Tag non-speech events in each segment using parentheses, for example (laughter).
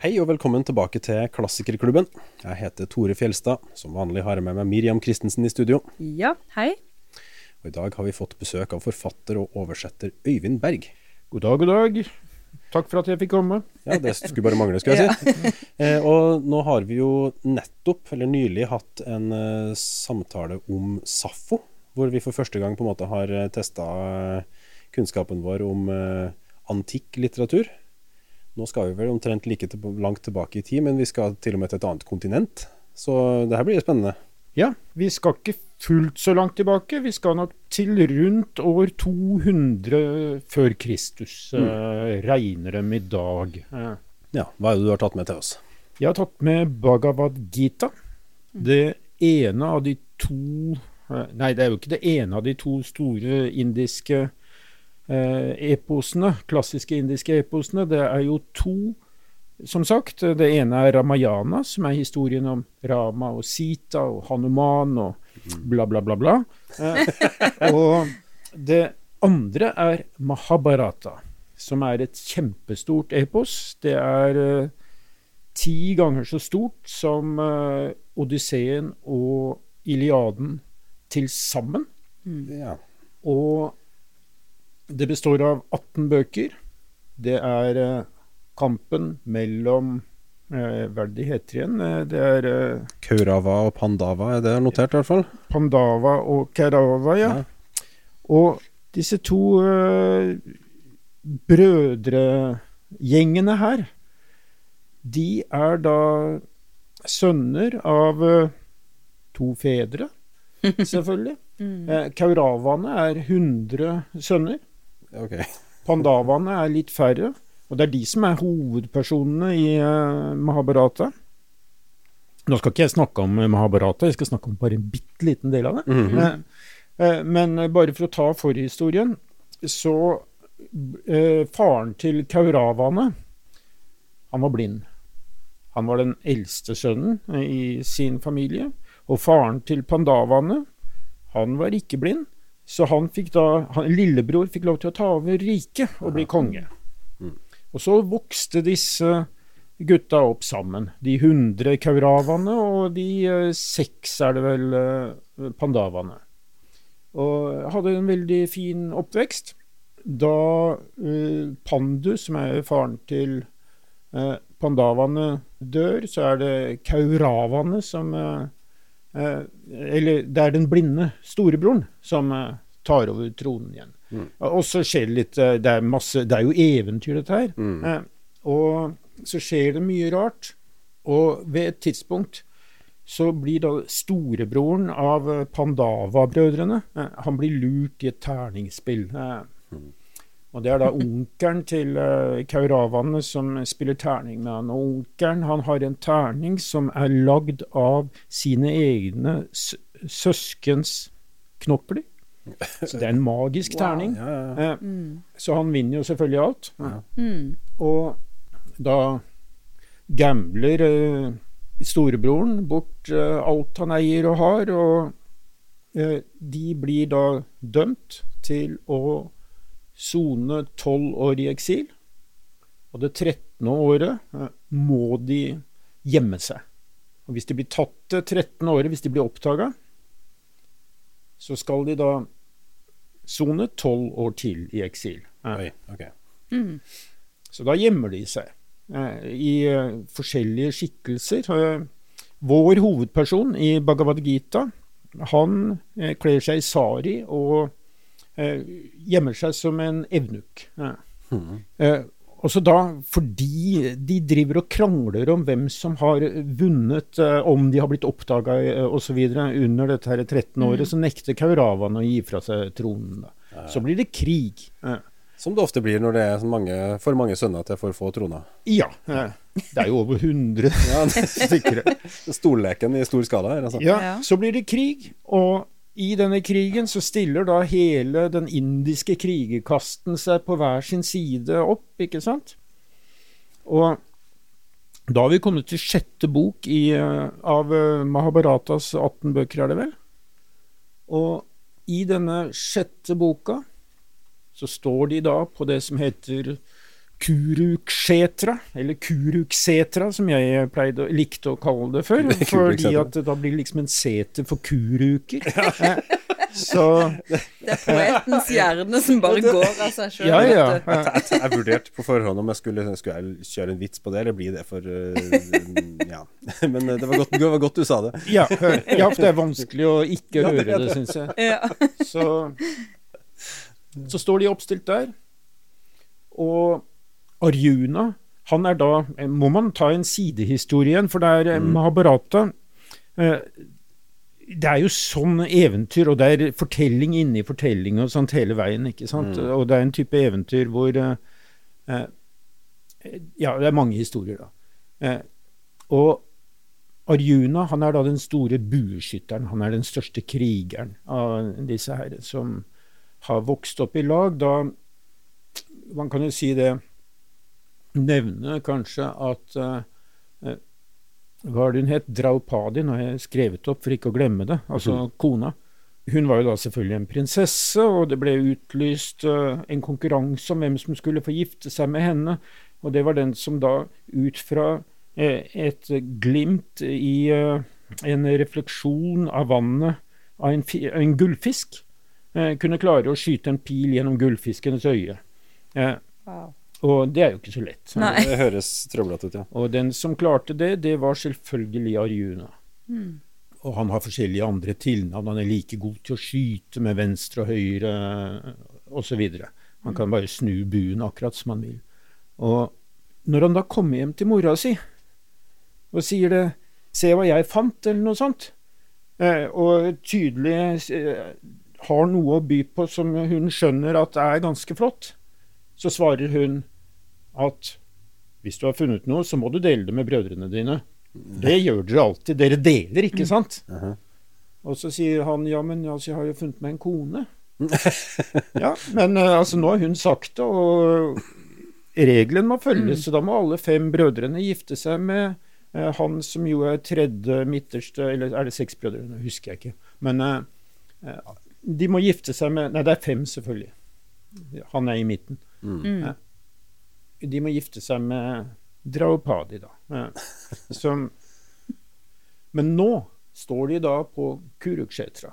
Hei og velkommen tilbake til Klassikerklubben. Jeg heter Tore Fjelstad. Som vanlig har jeg med meg Miriam Christensen i studio. Ja, hei. Og I dag har vi fått besøk av forfatter og oversetter Øyvind Berg. God dag, god dag. Takk for at jeg fikk komme. Ja, Det skulle bare mangle, skulle jeg si. (laughs) Eh, og nå har vi jo nettopp, eller nylig, hatt en uh, samtale om Saffo. Hvor vi for første gang på en måte har testa kunnskapen vår om uh, antikk litteratur. Nå skal vi vel omtrent like til, langt tilbake i tid, men vi skal til og med til et annet kontinent. Så det her blir spennende. Ja, vi skal ikke fullt så langt tilbake. Vi skal nok til rundt år 200 før Kristus, mm. uh, regner dem i dag. Uh. Ja, Hva er det du har tatt med til oss? Jeg har tatt med Bhagavad Gita. Det ene av de to uh, Nei, det er jo ikke det ene av de to store indiske Eh, eposene, klassiske indiske eposene, det er jo to, som sagt. Det ene er Ramayana, som er historien om Rama og Sita og Hanuman og bla, bla, bla, bla. Eh, (laughs) og det andre er Mahabharata, som er et kjempestort epos. Det er uh, ti ganger så stort som uh, Odysseen og Iliaden til sammen. Mm. Ja. Og det består av 18 bøker. Det er eh, kampen mellom eh, Hva er det de heter igjen? Eh, det er Kaurava og Pandava, er det notert i hvert fall? Pandava og Kaurava, ja. ja. Og disse to uh, brødregjengene her, de er da sønner av uh, to fedre, (laughs) selvfølgelig. mm. Kauravaene er 100 sønner. Okay. (laughs) Pandavaene er litt færre, og det er de som er hovedpersonene i uh, Mahabharata. Nå skal ikke jeg snakke om Mahabharata, jeg skal snakke om bare en bitte liten del av det. Mm -hmm. uh, men bare for å ta forhistorien, så Faren til Kauravaene, han var blind. Han var den eldste sønnen i sin familie. Og faren til Pandavaene, han var ikke blind. Så han fikk da, han, lillebror fikk lov til å ta over riket og bli konge. Mm. Og så vokste disse gutta opp sammen. De hundre kauravaene og de uh, seks, er det vel, uh, pandavaene. Og hadde en veldig fin oppvekst. Da uh, Pandu, som er faren til pandavaene, dør, så er det kauravaene som Eh, eller det er den blinde storebroren som eh, tar over tronen igjen. Mm. Og så skjer det litt eh, det er, masse, det er jo eventyr, dette her. Mm. og så skjer det mye rart. Og ved et tidspunkt så blir da storebroren av Pandava-brødrene Han blir lurt i et terningsspill. Mm. Og Det er da onkelen til uh, Kauravane som spiller terning med han. Og onkelen han har en terning som er lagd av sine egne søskens knopper Så det er en magisk (laughs) terning. Wow, ja, ja. Uh, mm. Så han vinner jo selvfølgelig alt. Mm. Og da gambler uh, storebroren bort uh, alt han eier og har, og uh, de blir da dømt til å sone tolv år i eksil. Og det trettende året eh, må de gjemme seg. Og Hvis de blir tatt det trettende året, hvis de blir oppdaga, så skal de da sone tolv år til i eksil. Oi, okay. mm. Så da gjemmer de seg eh, i forskjellige skikkelser. Vår hovedperson i Bhagavad Gita, han kler seg i sari og Eh, gjemmer seg som en evnuk. Ja. Mm. Eh, også da fordi de driver og krangler om hvem som har vunnet, eh, om de har blitt oppdaga osv. under dette her 13 året, mm. så nekter Kauravan å gi fra seg tronen. Da. Så blir det krig. Ja. Som det ofte blir når det er mange, for mange sønner til for få troner. Ja. Det er jo over 100 (laughs) stykker. Storleken i stor skala her, altså. Ja, så blir det krig. Og i denne krigen så stiller da hele den indiske krigerkasten seg på hver sin side opp, ikke sant? Og da har vi kommet til sjette bok i, eh, av eh, Mahabharatas 18 bøker, er det vel? Og i denne sjette boka så står de da på det som heter Kuruksetra, eller Kuruksetra, som jeg pleide, likte å kalle det før. (laughs) fordi at da blir det liksom en seter for kuruker. (laughs) Eh, så Det er poetens hjerne som bare går av seg sjøl. Ja, ja. Jeg, vurderte på forhånd om jeg skulle, skulle jeg kjøre en vits på det, eller bli det for uh, Ja. (laughs) Men det var, godt, det var godt du sa det. Ja, ja, for det er vanskelig å ikke høre det, syns jeg. Så, så står de oppstilt der. Og Arjuna, han er da Må man ta en sidehistorie igjen, for det er mm. Mahabharata. Eh, det er jo sånn eventyr, og det er fortelling inni fortelling og sånt hele veien. ikke sant? Mm. Og det er en type eventyr hvor eh, eh, Ja, det er mange historier, da. Eh, og Arjuna han er da den store bueskytteren. Han er den største krigeren av disse her, som har vokst opp i lag. Da Man kan jo si det nevne kanskje at uh, Hva er det hun het? Draupadi, nå har jeg skrevet opp for ikke å glemme det. Altså mm. kona. Hun var jo da selvfølgelig en prinsesse, og det ble utlyst uh, en konkurranse om hvem som skulle få gifte seg med henne. Og det var den som da, ut fra uh, et glimt i en refleksjon av vannet av en, en gullfisk, kunne klare å skyte en pil gjennom gullfiskens øye. Wow. Og det er jo ikke så lett. Nei. Det høres trøblete ut, ja. Og den som klarte det, det var selvfølgelig Arjuna. Mm. Og han har forskjellige andre tilnavn. Han er like god til å skyte med venstre og høyre osv. Han kan bare snu buen akkurat som han vil. Og når han da kommer hjem til mora si og sier det 'Se hva jeg fant', eller noe sånt, eh, og tydelig eh, har noe å by på som hun skjønner at er ganske flott, så svarer hun at hvis du har funnet noe, så må du dele det med brødrene dine. Det gjør dere alltid. Dere deler, ikke sant? Uh -huh. Og så sier han ja, men altså, jeg har jo funnet meg en kone. (laughs) ja, men uh, altså, nå har hun sagt det, og regelen må følges. Mm. Så da må alle fem brødrene gifte seg med eh, han som jo er tredje midterste Eller er det seks brødre? Husker jeg ikke. Men eh, de må gifte seg med Nei, det er fem, selvfølgelig. Han er i midten. Mm. mm de må gifte seg med Draupadi, da. (laughs) Som, men nå står de da på Kuruksetra.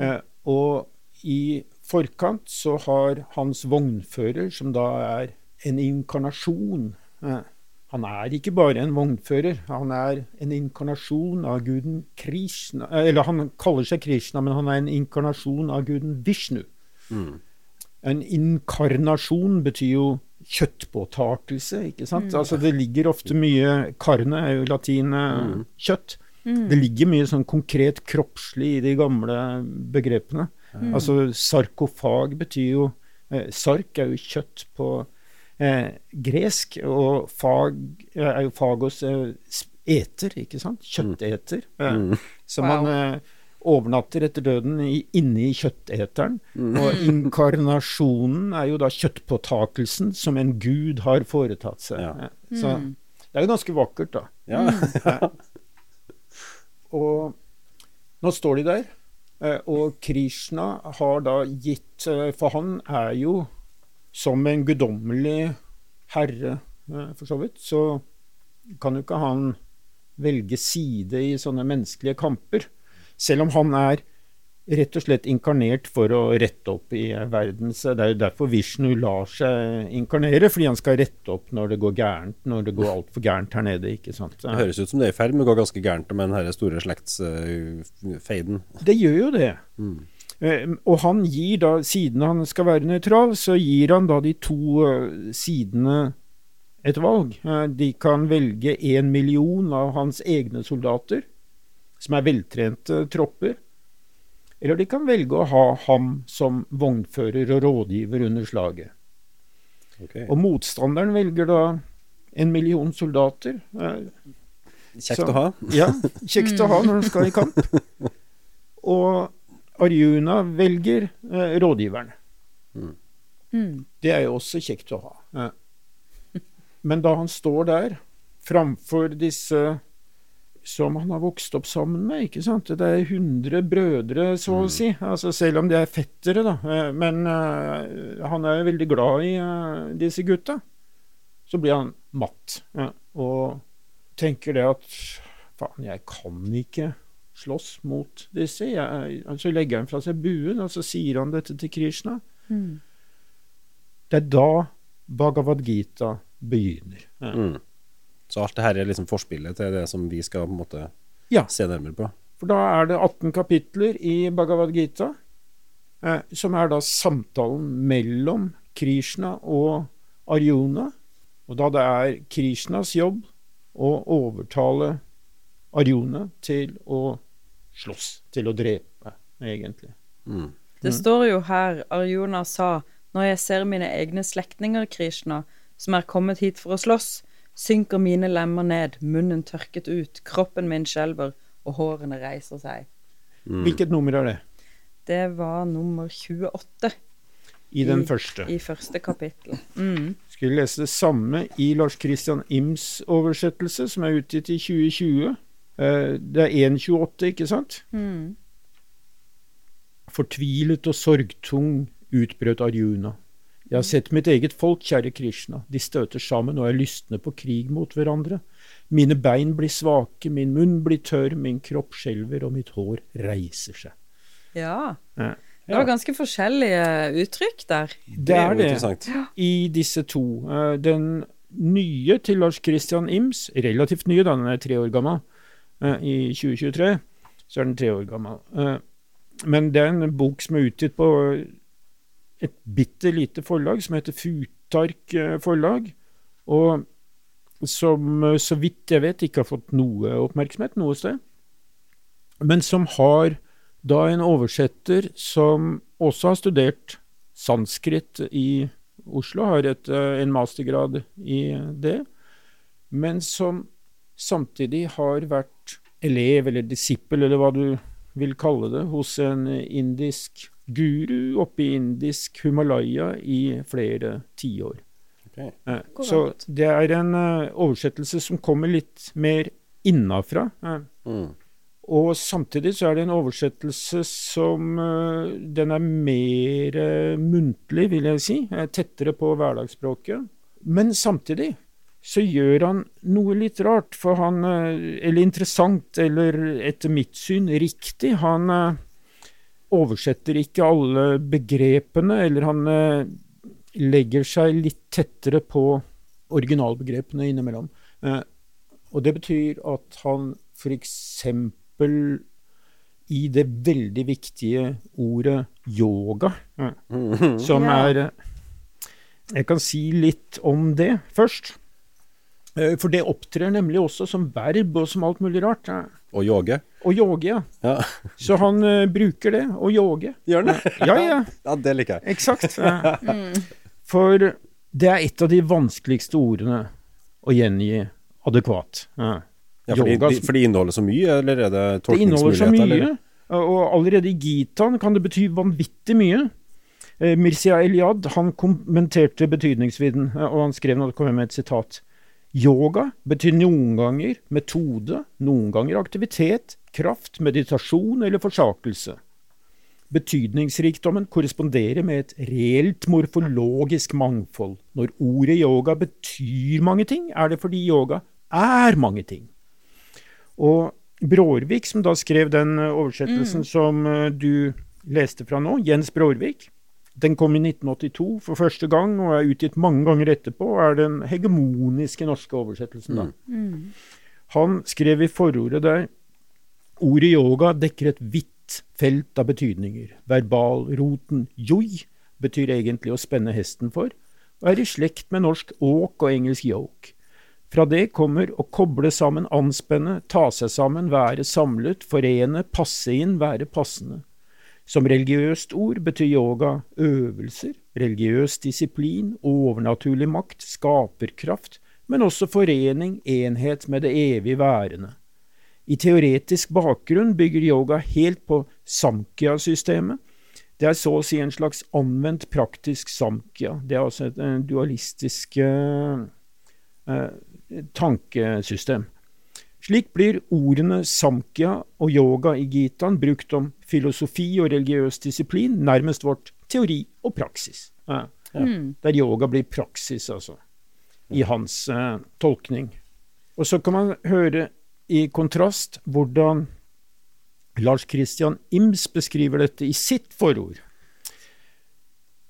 Eh, og i forkant så har hans vognfører, som da er en inkarnasjon eh, Han er ikke bare en vognfører, han er en inkarnasjon av guden Krishna Eller han kaller seg Krishna, men han er en inkarnasjon av guden Vishnu. Mm. En inkarnasjon betyr jo kjøttpåtakelse, ikke sant. Mm. Altså det ligger ofte mye Karne er jo latin mm. kjøtt. Mm. Det ligger mye sånn konkret kroppslig i de gamle begrepene. Mm. Altså sarkofag betyr jo eh, Sark er jo kjøtt på eh, gresk, og fag er jo fagos eh, eter, ikke sant? Kjøtteter. Mm. Så wow. man eh, overnatter etter døden inne i kjøtteteren. Mm. Og inkarnasjonen er jo da kjøttpåtakelsen som en gud har foretatt seg. Ja. Så mm. det er jo ganske vakkert, da. Ja. Mm. (laughs) og nå står de der, eh, og Krishna har da gitt eh, For han er jo som en guddommelig herre, eh, for så vidt, så kan jo ikke han velge side i sånne menneskelige kamper. Selv om han er rett og slett inkarnert for å rette opp i verden. Så det er jo derfor Vishnu lar seg inkarnere, fordi han skal rette opp når det går gærent, når det går altfor gærent her nede. ikke sant? Det høres ut som det er i ferd med å gå ganske gærent med den store slektsfeiden. Det gjør jo det. Mm. Uh, og han gir da, siden han skal være nøytral, så gir han da de to uh, sidene et valg. de kan velge én million av hans egne soldater som er veltrente tropper. Eller de kan velge å ha ham som vognfører og rådgiver under slaget. Okay. Og motstanderen velger da en million soldater. Kjekt Så, å ha. (laughs) ja, kjekt å ha når de skal i kamp. Og Arjuna velger eh, rådgiveren. Mm. mm. Det er jo også kjekt å ha. Ja. Men da han står der framfor disse som han har vokst opp sammen med. ikke sant? Det er 100 brødre, så å mm. si. Altså, selv om de er fettere, da. Eh, men uh, han er jo veldig glad i uh, disse gutta. så blir han matt. Ja, og tenker det at faen, jeg kan ikke slåss mot disse. Jeg, så legger han fra seg buen, og så sier han dette til Krishna. Mm. Det er da Bhagavad Gita begynner. Ja. Mm. Så alt det her er liksom forspillet til det som vi skal på en måte Ja. se nærmere på. For da er det 18 kapitler i Bhagavad Gita, eh, som er da samtalen mellom Krishna og Arjuna. Og da det er Krishnas jobb å overtale Arjuna til å slåss, til å drepe, egentlig. Mm. Det står jo her Arjuna sa når jeg ser mine egne slektninger, Krishna, som er kommet hit for å slåss, synker mine lemmer ned, munnen tørket ut, kroppen min skjelver, og hårene reiser seg. Mm. Hvilket nummer er det? Det var nummer 28 I den I- første. i første kapittel. Mm. Skulle lese det samme i Lars Christian Ims oversettelse, som er utgitt i 2020. Eh, Det er 1.28, ikke sant? Mm. Fortvilet og sorgtung utbrøt Arjuna. Jeg har sett mitt eget folk, kjære Krishna. De støter sammen og er lystne på krig mot hverandre. Mine bein blir svake, min munn blir tørr, min kropp skjelver, og mitt hår reiser seg. Ja. Ja. Det var ganske forskjellige uttrykk der. Det er det i disse to. Eh, Den nye til Lars Christian Ims, relativt nye, da den er tre år gammel, eh, i 2023, så er den tre år gammel. Eh, Men det er en bok som er utgitt på et bitte lite forlag som heter Futark eh, forlag, og som eh, så vidt jeg vet ikke har fått noe oppmerksomhet noe sted, men som har da en oversetter som også har studert sanskrit i Oslo, har et, eh, en mastergrad i det, men som samtidig har vært elev eller disippel, eller hva du vil kalle det, hos en indisk guru oppe i indisk Himalaya i flere tiår. Okay. Eh, Så det er en uh, oversettelse som kommer litt mer innafra. eh, Mm. og samtidig så er det en oversettelse som uh, Den er mer uh, muntlig, vil jeg si. tettere på hverdagsspråket. Men samtidig så gjør han noe litt rart, for han Eller interessant, eller etter mitt syn riktig. Han oversetter ikke alle begrepene, eller han eh, legger seg litt tettere på originalbegrepene innimellom. Eh, og det betyr at han f.eks. i det veldig viktige ordet yoga, eh, Mm. som er Jeg kan si litt om det først. Eh, For det opptrer nemlig også som verb og som alt mulig rart. Ja. Og yoge. Å yoge, ja. Ja. Så han uh, bruker det, å yoge. Gjør han det? Ja, ja. Ja, (laughs) det liker jeg. Eksakt. Eh, (laughs) For det er et av de vanskeligste ordene å gjengi adekvat. Ja. Ja, fordi, Yoga- de, fordi det inneholder så mye, eller er det Det inneholder så tolkningsmuligheter? mye, eller? og allerede i Gitaen kan det bety vanvittig mye. Eh, Mircea Eliad han kommenterte betydningsvidden, og han skrev når det kom med et sitat. Yoga betyr noen ganger metode, noen ganger aktivitet, kraft, meditasjon eller forsakelse. Betydningsrikdommen korresponderer med et reelt morfologisk mangfold. Når ordet yoga betyr mange ting, er det fordi yoga er mange ting. Og Brårvik, som da skrev den oversettelsen oversettelsen som eh, du leste fra nå, Jens Brårvik, den kom i 1982 for første gang og er utgitt mange ganger etterpå, og er den hegemoniske norske oversettelsen. da. Han skrev i forordet der Ordet yoga dekker et vidt felt av betydninger. Verbalroten joi betyr egentlig å spenne hesten for, og er i slekt med norsk åk og engelsk yoke. Fra det kommer å koble sammen, anspenne, ta seg sammen, være samlet, forene, passe inn, være passende. Som religiøst ord betyr yoga øvelser, religiøs disiplin, overnaturlig makt, skaperkraft, men også forening, enhet med det evig værende. I teoretisk bakgrunn bygger yoga helt på samkhya-systemet. Det er så å si en slags anvendt praktisk samkhya. Det er altså et eh, dualistisk eh, tankesystem. Slik blir ordene samkhya og yoga i gitaen brukt om filosofi og religiøs disiplin, nærmest vårt teori og praksis. Ja. Ja. Der yoga blir praksis, altså. i hans eh, tolkning. Og så kan man høre i kontrast hvordan Lars Christian Ims beskriver dette i sitt forord.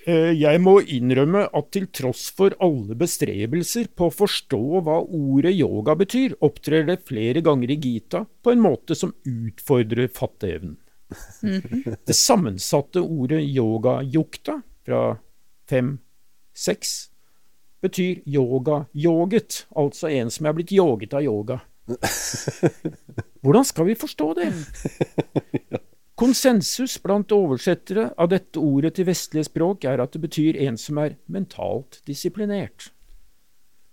Eh, Jeg må innrømme at til tross for alle bestrebelser på å forstå hva ordet yoga betyr, opptrer det flere ganger i Gita på en måte som utfordrer fatteevnen. Det sammensatte ordet yoga-yukta fra fem-seks betyr yoga-yoget, altså en som er blitt yoget av yoga. (laughs) Hvordan skal vi forstå det? Konsensus blant oversettere av dette ordet til vestlige språk er at det betyr en som er mentalt disiplinert.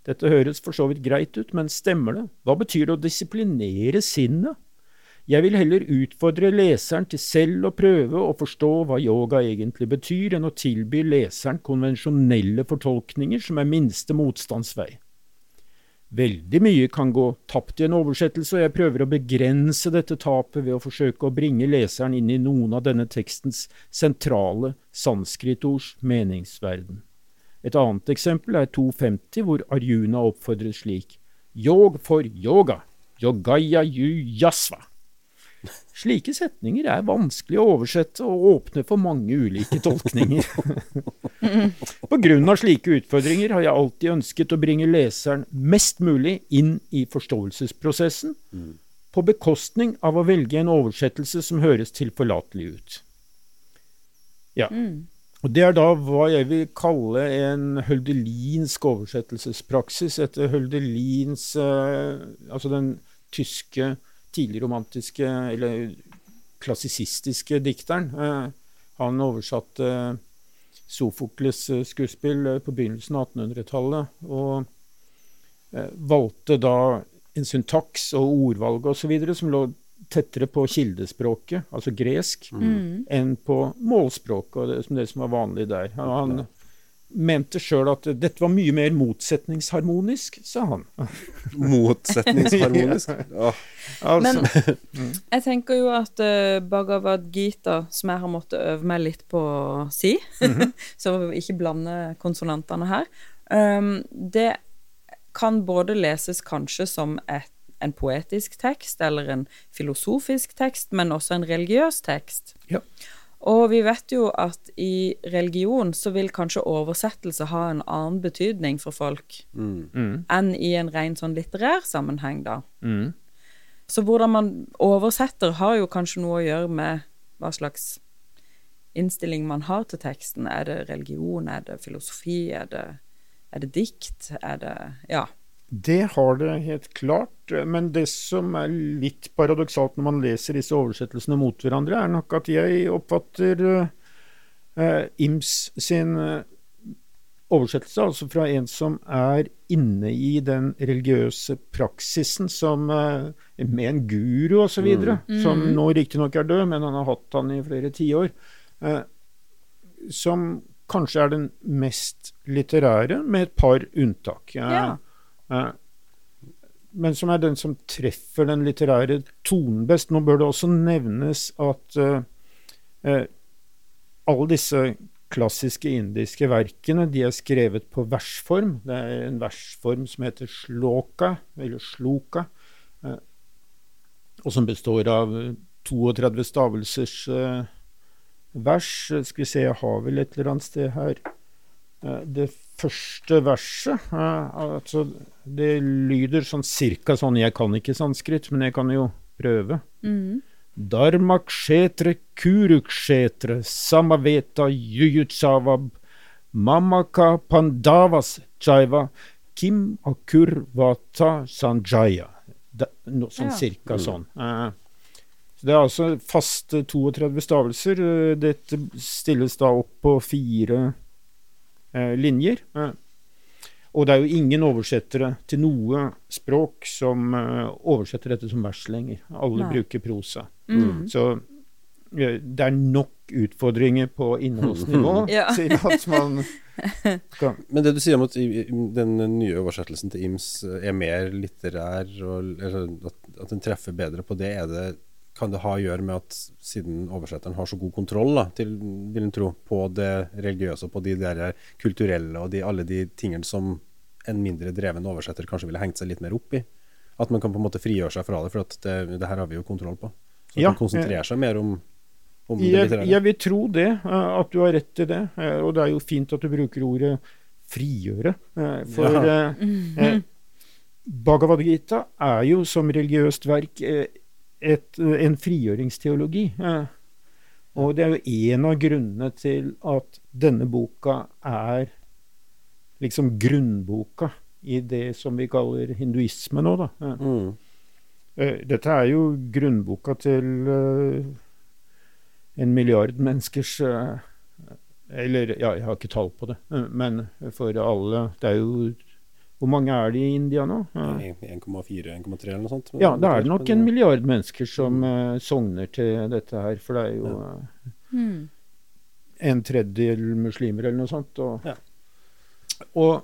Dette høres for så vidt greit ut, men stemmer det? Hva betyr det å disiplinere sinnet? Jeg vil heller utfordre leseren til selv å prøve å forstå hva yoga egentlig betyr, enn å tilby leseren konvensjonelle fortolkninger som er minste motstands vei. Veldig mye kan gå tapt i en oversettelse, og jeg prøver å begrense dette tapet ved å forsøke å bringe leseren inn i noen av denne tekstens sentrale sanskritords meningsverden. Et annet eksempel er 250, hvor Arjuna oppfordres slik Yog for yoga, yogaya yasva. Slike setninger er vanskelig å oversette og åpner for mange ulike tolkninger. (laughs) Av slike utfordringer har jeg alltid ønsket å bringe leseren mest mulig inn i forståelsesprosessen, på bekostning av å velge en oversettelse som høres tilforlatelig ut. Ja. Og Det er da hva jeg vil kalle en høldelinsk oversettelsespraksis, etter Høldelins eh, Altså den tyske tidligromantiske, eller klassisistiske dikteren. Eh, han oversatte Sofokles eh, skuespill eh, på begynnelsen av 1800-tallet, og eh, valgte da en syntaks og ordvalg osv. som lå tettere på kildespråket, altså gresk, enn på målspråket, og det, som det som var vanlig der. Han, han mente sjøl at dette var mye mer motsetningsharmonisk, sa han. (laughs) Motsetningsharmonisk. (laughs) Åh, Altså, Men jeg tenker jo at uh, Bhagavad Gita, som jeg har måttet øve meg litt på å si, (laughs) så vi ikke blande konsonantene her, um, det kan både leses kanskje som et, en poetisk tekst eller en filosofisk tekst, men også en religiøs tekst. Ja. Og vi vet jo at i religion så vil kanskje oversettelse ha en annen betydning for folk mm, enn i en ren sånn litterær sammenheng, da. mm. Så hvordan man oversetter, har jo kanskje noe å gjøre med hva slags innstilling man har til teksten. Er det religion, er det filosofi, er det, er det dikt, er det Ja. Det har det helt klart, men det som er litt paradoksalt når man leser disse oversettelsene mot hverandre, er nok at jeg oppfatter eh, Ims sin eh, oversettelse, altså fra en som er inne i den religiøse praksisen, som eh, med en guru osv., mm. som nå riktignok er død, men han har hatt han i flere tiår, eh, som kanskje er den mest litterære, med et par unntak. Eh, Ja. Eh, men som er den som treffer den litterære tonen best. Nå bør det også nevnes at uh, alle disse klassiske indiske verkene de er skrevet på versform. Det er en versform som heter sloka, eller sloka, uh, og som består av eh, 32 stavelsers uh, vers. Skal vi se, jeg har vel et eller annet sted her Det første verset eh, altså, Det lyder sånn cirka sånn Jeg kan ikke sanskrit, men jeg kan jo prøve. Dharmakshetre kurukshetre samaveta yuyutsavab mamaka pandavas chaiva kim akurvata sanjaya. Det, no, sånn Ja. cirka sånn. Uh, det er altså faste 32 stavelser. Eh, Dette stilles da opp på fire eh, linjer. Eh, og det er jo ingen oversettere til noe språk som eh, oversetter dette som vers lenger. Alle Nei. bruker prosa. Mm. Så eh, det er nok utfordringer på innholdsnivå (laughs) Ja. til at man (laughs) kan Men det du sier om at den nye oversettelsen til Ims eh, er mer litterær, og, eller at, at den treffer bedre på det, er det kan det ha å gjøre med at siden oversetteren har så god kontroll da, til, vil en tro, på det religiøse og på de der kulturelle og de, alle de tingene som en mindre dreven oversetter kanskje ville hengt seg litt mer opp i. At man kan på en måte frigjøre seg fra det, for at det, det her har vi jo kontroll på. Så man Ja, kan konsentrere seg mer om, om det Jeg, litterære. jeg vil tro det, eh, at du har rett i det. eh, Og det er jo fint at du bruker ordet frigjøre. eh, For Ja. eh, (laughs) eh, Bhagavad Gita er jo som religiøst verk eh, et, en frigjøringsteologi. eh. Og det er jo en av grunnene til at denne boka er liksom grunnboka i det som vi kaller hinduisme nå, da. eh. Mm. Eh, Dette er jo grunnboka til eh, en milliard menneskers eh, Eller, ja, jeg har ikke tall på det, eh, men for alle Det er jo Hvor mange er det i India nå? Eh, 1,4-1,3 eller noe sånt. Ja, da er det nok en milliard mennesker som eh, sogner til dette her, for det er jo Ja. eh, Mm. en tredjedel muslimer eller noe sånt. Og, Ja. og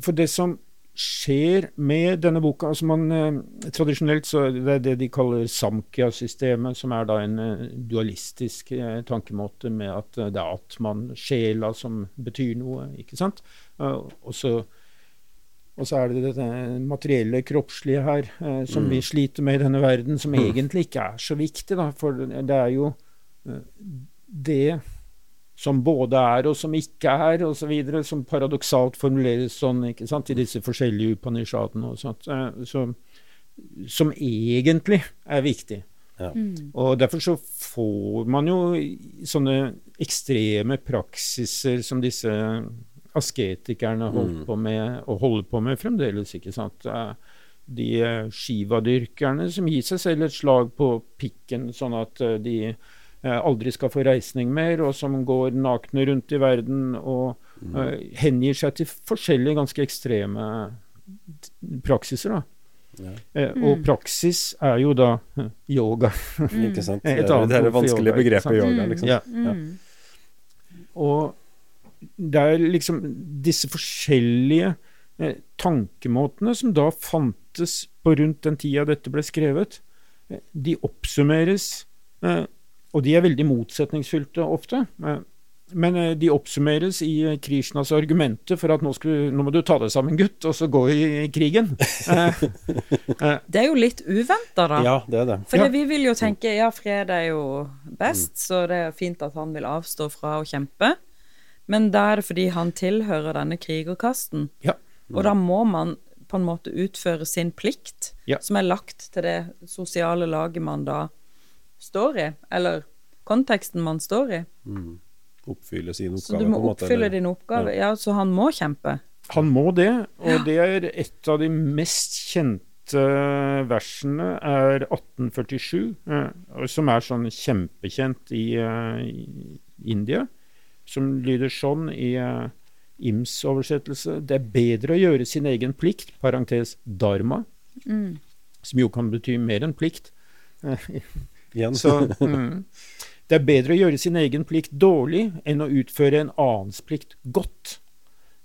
for det som skjer med denne boka altså man, eh, Tradisjonelt så er det det de kaller samkhya-systemet, som er da en eh, dualistisk eh, tankemåte med at det er atman, sjela, som betyr noe. ikke sant? Og så og så er det dette materielle, kroppslige her, som Mm. vi sliter med i denne verden, som Mm. egentlig ikke er så viktig, da. For det er jo det som både er og som ikke er, osv., som paradoksalt formuleres sånn ikke sant, i disse forskjellige upanishadene og sånt, eh, som, som egentlig er viktig. Mm. Og derfor så får man jo sånne ekstreme praksiser som disse asketikerne holdt Mm. på med, og holder på med fremdeles, ikke sant. Eh, De shivadyrkerne som gir seg selv et slag på pikken, sånn at eh, de eh, aldri skal få reisning mer, og som går nakne rundt i verden og Mm. eh, hengir seg til forskjellige ganske ekstreme praksiser. da. Ja. Eh, Og Mm. praksis er jo da eh, yoga. Mm. (laughs) Ikke sant? Det er det ord vanskelige yoga, begrepet yoga, Mm. liksom. Ja. Mm. Og det er liksom disse forskjellige eh, tankemåtene som da fantes på rundt den tida dette ble skrevet, eh, de oppsummeres, eh, og de er veldig motsetningsfylte ofte. Eh, men eh, de oppsummeres i eh, Krishnas argumenter for at nå, skal, nå må du ta deg sammen, gutt, og så gå i, krigen. (laughs) Eh, Det er jo litt uventa, da. Ja, det er det. For Ja. vi vil jo tenke ja, fred er jo best, så det er fint at han vil avstå fra å kjempe. Men da er det fordi han tilhører denne krigerkasten. Ja. Og da må man på en måte utføre sin plikt, Ja. som er lagt til det sosiale laget man da står i, eller konteksten man står i. Mm. Oppfylle sin Så oppgave, du må på en måte. oppfylle eller- din oppgave. Ja, så han må kjempe. Han må det, og det er et av de mest kjente versene er 1847, eh, som er sånn kjempekjent i, eh, i India, som lyder sånn i eh, Ims oversettelse Det er bedre å gjøre sin egen plikt, parentes dharma, Mm. som jo kan bety mer enn plikt. (laughs) Igjen. så, (laughs) mm. Det er bedre å gjøre sin egen plikt dårlig enn å utføre en annens plikt godt.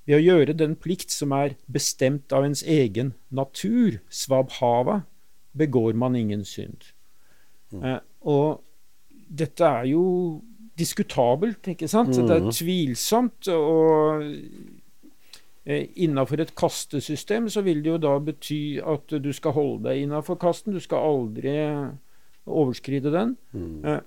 Ved å gjøre den plikt som er bestemt av ens egen natur, svabhava, begår man ingen synd. Eh, og dette er jo diskutabelt, ikke sant? Det er Mhm. tvilsomt. og eh, Innafor et kastesystem så vil det jo da bety at du skal holde deg innafor kasten. Du skal aldri overskride den. Mm. Eh,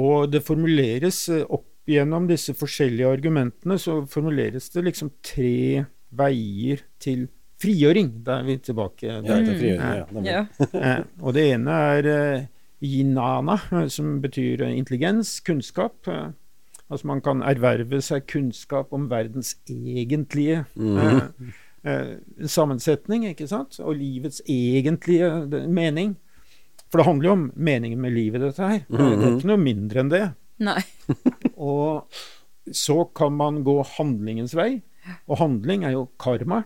og det formuleres eh, opp gjennom disse forskjellige argumentene, så formuleres det liksom tre veier til frigjøring. Da er vi tilbake Ja, der. til ja. Ja. (laughs) Eh, og det ene er jinana, som betyr intelligens, kunnskap. Altså man kan erverve seg kunnskap om verdens egentlige mm. eh, eh, sammensetning, ikke sant? Og livets egentlige mening. For det handler jo om meningen med livet, dette her. Eh, Det er Mhm. ikke noe mindre enn det. Nei. (laughs) Og så kan man gå handlingens vei, og handling er jo karma.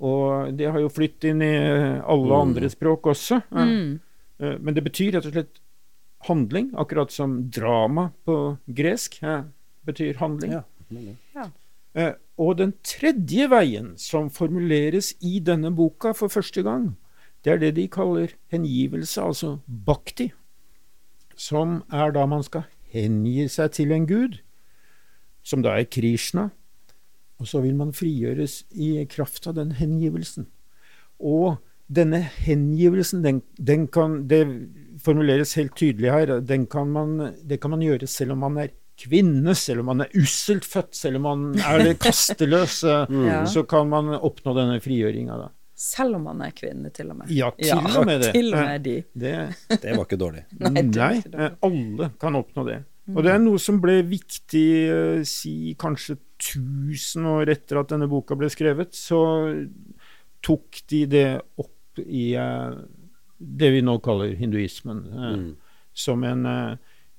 Og det har jo flytt inn i alle Mm. andre språk også. Mm. eh, Men det betyr rett og slett handling, akkurat som drama på gresk eh, betyr handling. Ja, nemlig. Eh, Og den tredje veien som formuleres i denne boka for første gang, det er det de kaller hengivelse, altså bhakti. Som er da man skal hengi seg til en gud, som da er Krishna. Og så vil man frigjøres i kraft av den hengivelsen. Og denne hengivelsen, den, den kan Det formuleres helt tydelig her. Den kan man, det kan man gjøre selv om man er kvinne, selv om man er usselt født, selv om man er (laughs) kasteløs, mm. så kan man oppnå denne frigjøringa. Selv om man er kvinne, til og med. Ja, til og med det. Til og med de. Det, (laughs) Det var ikke dårlig. Nei, Nei, ikke dårlig. eh, alle kan oppnå det. Og det er noe som ble viktig eh, si kanskje 1000 år etter at denne boka ble skrevet. Så tok de det opp i eh, det vi nå kaller hinduismen, Mm. som en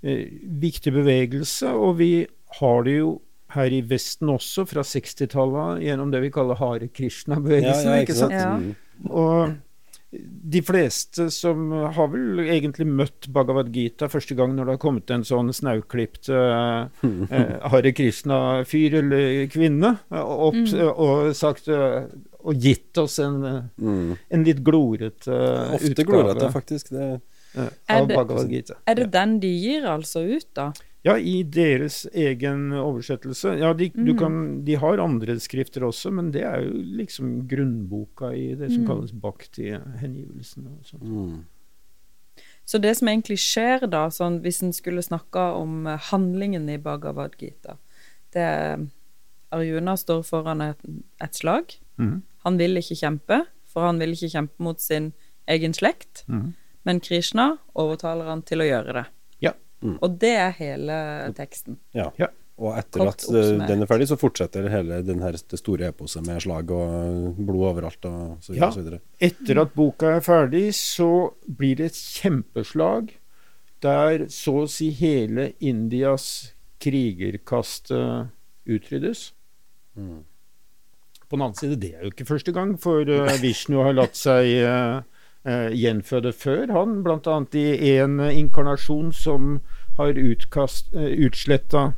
viktig bevegelse. Og vi har det jo her i Vesten også, fra 60-tallet, gjennom det vi kaller Hare Krishna-bevegelsen. ikke sant? Ja. Mm. Og de fleste som har vel egentlig møtt Bhagavad Gita første gang når det har kommet en sånn snauklipt eh, (laughs) eh, Hare Krishna-fyr eller -kvinne opp mm. og sagt eh, og gitt oss en, Mm. en litt glorete uh, Ofte glorete, faktisk. Det, av det- Bhagavad Gita. Er det den de gir altså ut, da? Ja, i deres egen oversettelse. Ja, de, du Mm. kan, de har andre skrifter også, men det er jo liksom grunnboka i det som Mm. kalles bhakti-hengivelsen. mm. Så det som egentlig skjer da, sånn, hvis en skulle snakka om handlingen i Bhagavad Gita det er Arjuna står foran et, et slag. Mhm. Han vil ikke kjempe, for han vil ikke kjempe mot sin egen slekt. Mhm. Men Krishna overtaler han til å gjøre det. Mm. Og det er hele teksten. Ja. Ja. Og etter Kort at eh, oppsummert. den er ferdig, så fortsetter hele den her, det store eposet med slag og blod overalt og så videre. Ja. Og så videre. Etter at boka er ferdig, så blir det et kjempeslag der så å si hele Indias krigerkaste utryddes. Mm. På den annen side, det er jo ikke første gang, for eh, Vishnu har latt seg eh, eh, gjenføde før. Han bl.a. i en inkarnasjon som har utkast, uh, utsletta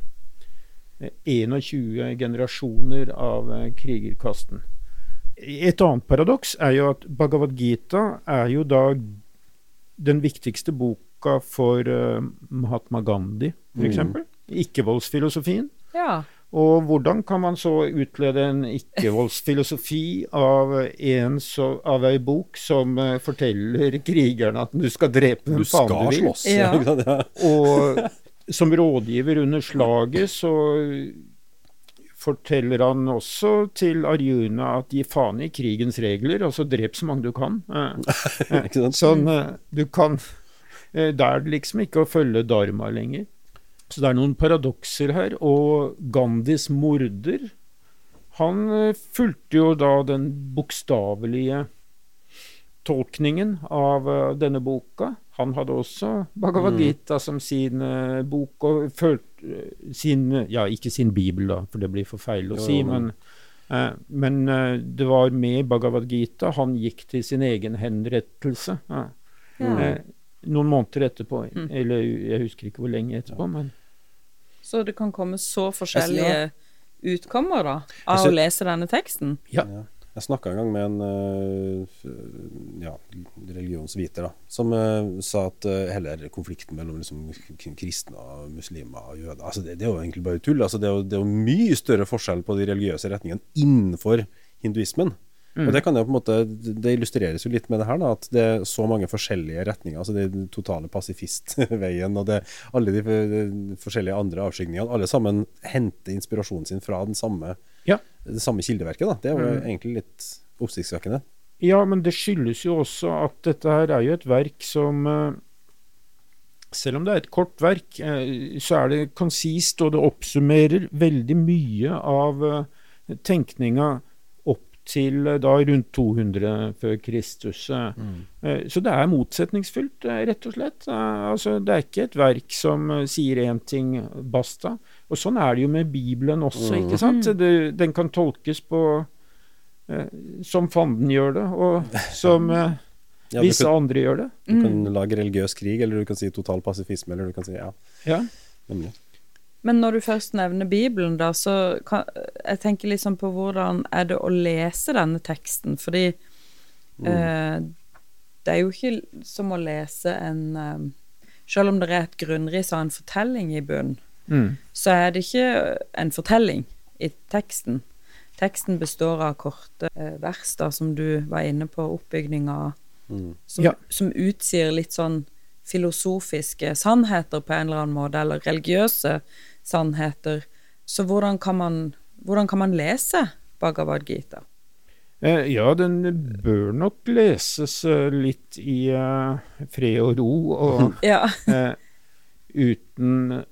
eh, 21 generasjoner av eh, krigerkasten. Et annet paradoks er jo at Bhagavad Gita er jo da den viktigste boka for eh, Mahatma Gandhi, f.eks. Mm. Ikke-voldsfilosofien. Ja. Og hvordan kan man så utlede en ikke-voldsfilosofi av, en så- av ei bok som eh, forteller krigerne at du skal drepe hvem faen du vil? Du skal slåss. Ja. Og som rådgiver under slaget så forteller han også til Arjuna at gi faen i krigens regler, altså drep så mange du kan. Eh, (laughs) Ikke? Sånn, eh, du kan eh, Det er liksom ikke å følge dharma lenger. Så det er noen paradokser her. Og Gandhis morder, han eh, fulgte jo da den bokstavelige tolkningen av eh, denne boka. Han hadde også Bhagavad Mm. Gita som sin eh, bok, og følte sin Ja, ikke sin bibel, da, for det blir for feil å Jo, si, jo, men- men eh, men det var med Bhagavad Gita. Han gikk til sin egen henrettelse. Ja. Ja. Eh, noen måneder etterpå. Mm. Eller jeg husker ikke hvor lenge etterpå, men Så det kan komme så forskjellige utkommer da, av Jeg sy- å lese denne teksten. Ja. Jeg snakka en gang med en eh, ja, religionsviter da, som eh, sa at uh, hele konflikten mellom liksom, kristne og muslimer og jøder altså det, det er jo egentlig bare tull. Altså det, er jo, det er jo mye større forskjell på de religiøse retningene innenfor hinduismen. Og det kan jo på en måte Det illustreres jo litt med det her, da, at det er så mange forskjellige retninger. altså Det er den totale pasifistveien og det alle de, de forskjellige andre avskygningene. Alle sammen henter inspirasjonen sin fra den samme, Ja. det samme kildeverket. da Det er jo Mm. egentlig litt oppsiktsvekkende. Ja, men det skyldes jo også at dette her er jo et verk som eh, Selv om det er et kort verk, eh, så er det konsist, og det oppsummerer veldig mye av eh, tenkninga til eh, da rundt 200 før Kristus. eh. Eh, Så det er motsetningsfullt, eh, rett og slett. Altså, det er ikke et verk som sier én ting, basta. Og sånn er det jo med Bibelen også, Mm. ikke sant? Det, den kan tolkes på eh, som fanden gjør det, og (laughs) som eh, Ja, visse kan, andre gjør det. du kan lage religiøs krig, eller du kan si total pasifisme, eller du kan si ja, Ja. nemlig. Men når du først nevner Bibelen, da, så kan, jeg tenker liksom på hvordan er det å lese denne teksten, fordi eh, det er jo ikke som å lese en eh, Selv om det er et grunnris av en fortelling i bunn, Mm. så er det ikke en fortelling i teksten. teksten består av korte eh, vers, da, som du var inne på, oppbygninga av, Mm. som, Ja. som utsier litt sånn filosofiske sannheter på en eller annen måte, eller religiøse sannheter. Så hvordan kan man, hvordan kan man lese Bhagavad Gita? Eh, ja, den bør nok leses eh, litt i uh, fred og ro, og (laughs) Ja. eh, uten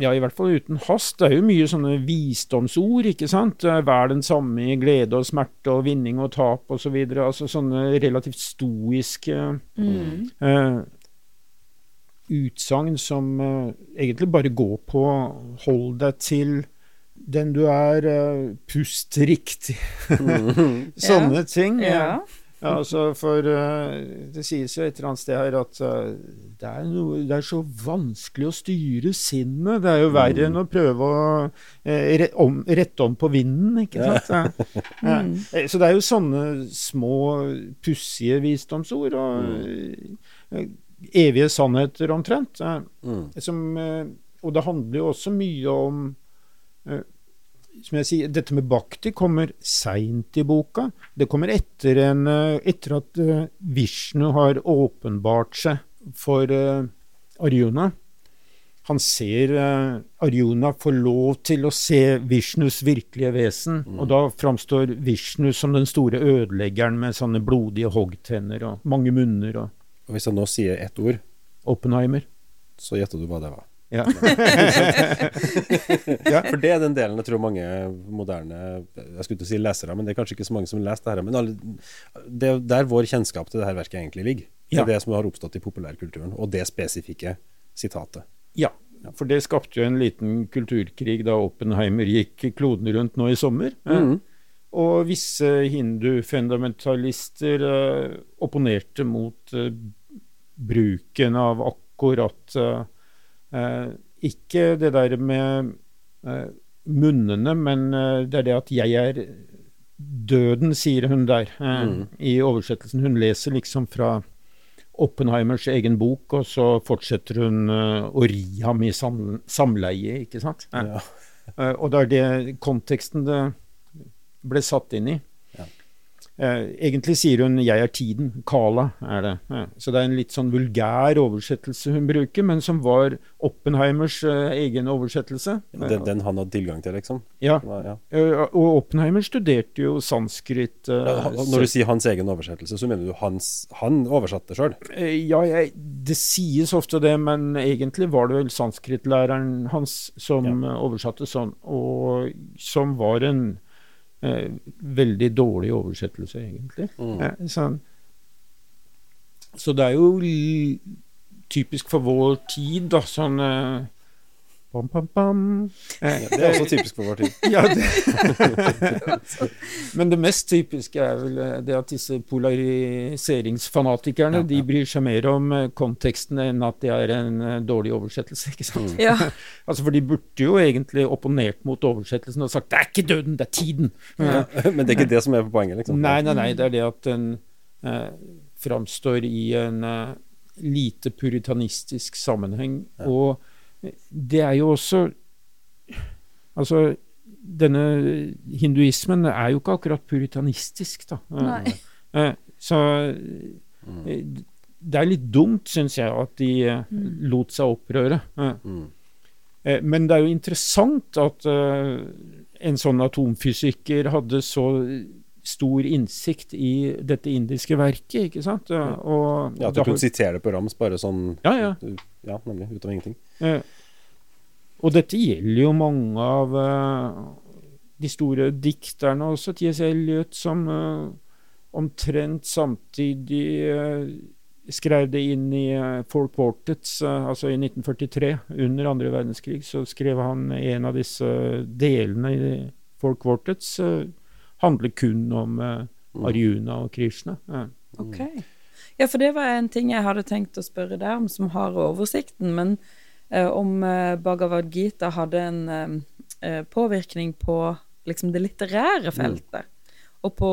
Ja, i hvert fall uten hast. Det er jo mye sånne visdomsord, ikke sant. Vær den samme i glede og smerte og vinning og tap osv. Altså sånne relativt stoiske Mm. eh, utsagn som eh, egentlig bare går på hold deg til den du er, eh, pust riktig. (laughs) Sånne ting. ja. Ja, altså for uh, Det sies jo et eller annet sted her at uh, det, er noe, det er så vanskelig å styre sinnet. Det er jo verre enn å prøve å uh, om, rette om på vinden, ikke sant? Ja. (laughs) Ja. Mm. Så det er jo sånne små, pussige visdomsord og eh, evige sannheter omtrent. eh, Mm. som, eh, og det handler jo også mye om eh, som jeg sier, Dette med bhakti kommer seint i boka. Det kommer etter, en, etter at Vishnu har åpenbart seg for Arjuna. Han ser Arjuna få lov til å se Vishnus virkelige vesen. Og da framstår Vishnu som den store ødeleggeren med sånne blodige hoggtenner og mange munner og Og hvis jeg nå sier ett ord, Oppenheimer. så gjetter du hva det var. Ja. (laughs) For det er den delen jeg tror mange moderne Jeg skulle ikke si lesere, men det er kanskje ikke så mange som har lest det her. Men alle, det er der vår kjennskap til det her verket egentlig ligger. Det Ja. det som har oppstått i populærkulturen, og det spesifikke sitatet. Ja, for det skapte jo en liten kulturkrig da Oppenheimer gikk kloden rundt nå i sommer. Mhm. Og visse hindufundamentalister eh, opponerte mot eh, bruken av akkurat eh, Ikke det der med munnene, men det er det at 'jeg er døden', sier hun der Mhm. i oversettelsen. Hun leser liksom fra Oppenheimers egen bok, og så fortsetter hun å ri ham i sam samleie, ikke sant? Ja. Og det er det konteksten det ble satt inn i. Ja. Eh, egentlig sier hun 'jeg er tiden'. Kala er det. Ja. Så det er en litt sånn vulgær oversettelse hun bruker, men som var Oppenheimers eh, egen oversettelse. Den, den han hadde tilgang til, liksom. Ja. Ja. Eh, og Oppenheimer studerte jo sanskrit. Når du sier hans egen oversettelse, så mener du hans Han oversatte sjøl? Ja, jeg, det sies ofte det, men egentlig var det vel sanskritlæreren hans som oversatte sånn, og som var en veldig dårlig oversettelse, egentlig. Mm. Eh, sånn. Så det er jo typisk for vår tid, da, sånn eh, Bam, bam, bam. Eh, Ja, det er også typisk for vår tid. (laughs) ja, det. (laughs) Men det mest typiske er vel eh, det at disse polariseringsfanatikerne Ja, de bryr seg mer om eh, konteksten enn at det er en eh, dårlig oversettelse. ikke sant? Ja. (laughs) Altså, For de burde jo egentlig opponert mot oversettelsen og sagt 'det er ikke døden, det er tiden'. Ja. Men det er ikke det som er poenget, liksom. Nei, nei, nei, det er det at den eh, framstår i en eh, lite puritanistisk sammenheng. Ja. Og det er jo også Altså, denne hinduismen er jo ikke akkurat puritanistisk, da. Nei. Eh, så Mm. eh, det er litt dumt, syns jeg, at de eh, lot seg opprøre. Eh, Mm. Eh, Men det er jo interessant at eh, en sånn atomfysiker hadde så stor innsikt i dette indiske verket, ikke sant? Eh, Og Ja, At du kunne sitere det på rams bare sånn Ja, ja. Ja, nemlig. Ut av ingenting. Eh, Og dette gjelder jo mange av eh, de store dikterne også, T.S. Eliot, som eh, omtrent samtidig eh, skrev det inn i eh, Four Quartets, eh, altså i 1943, under andre verdenskrig, så skrev han en av disse delene i Four eh, handler kun om eh, Mm. Arjuna og Krishna. Ja. Ja, for det var en ting jeg hadde tenkt å spørre deg om, som har oversikten. Men eh, om eh, Bhagavad Gita hadde en eh, eh, påvirkning på liksom det litterære feltet. Og på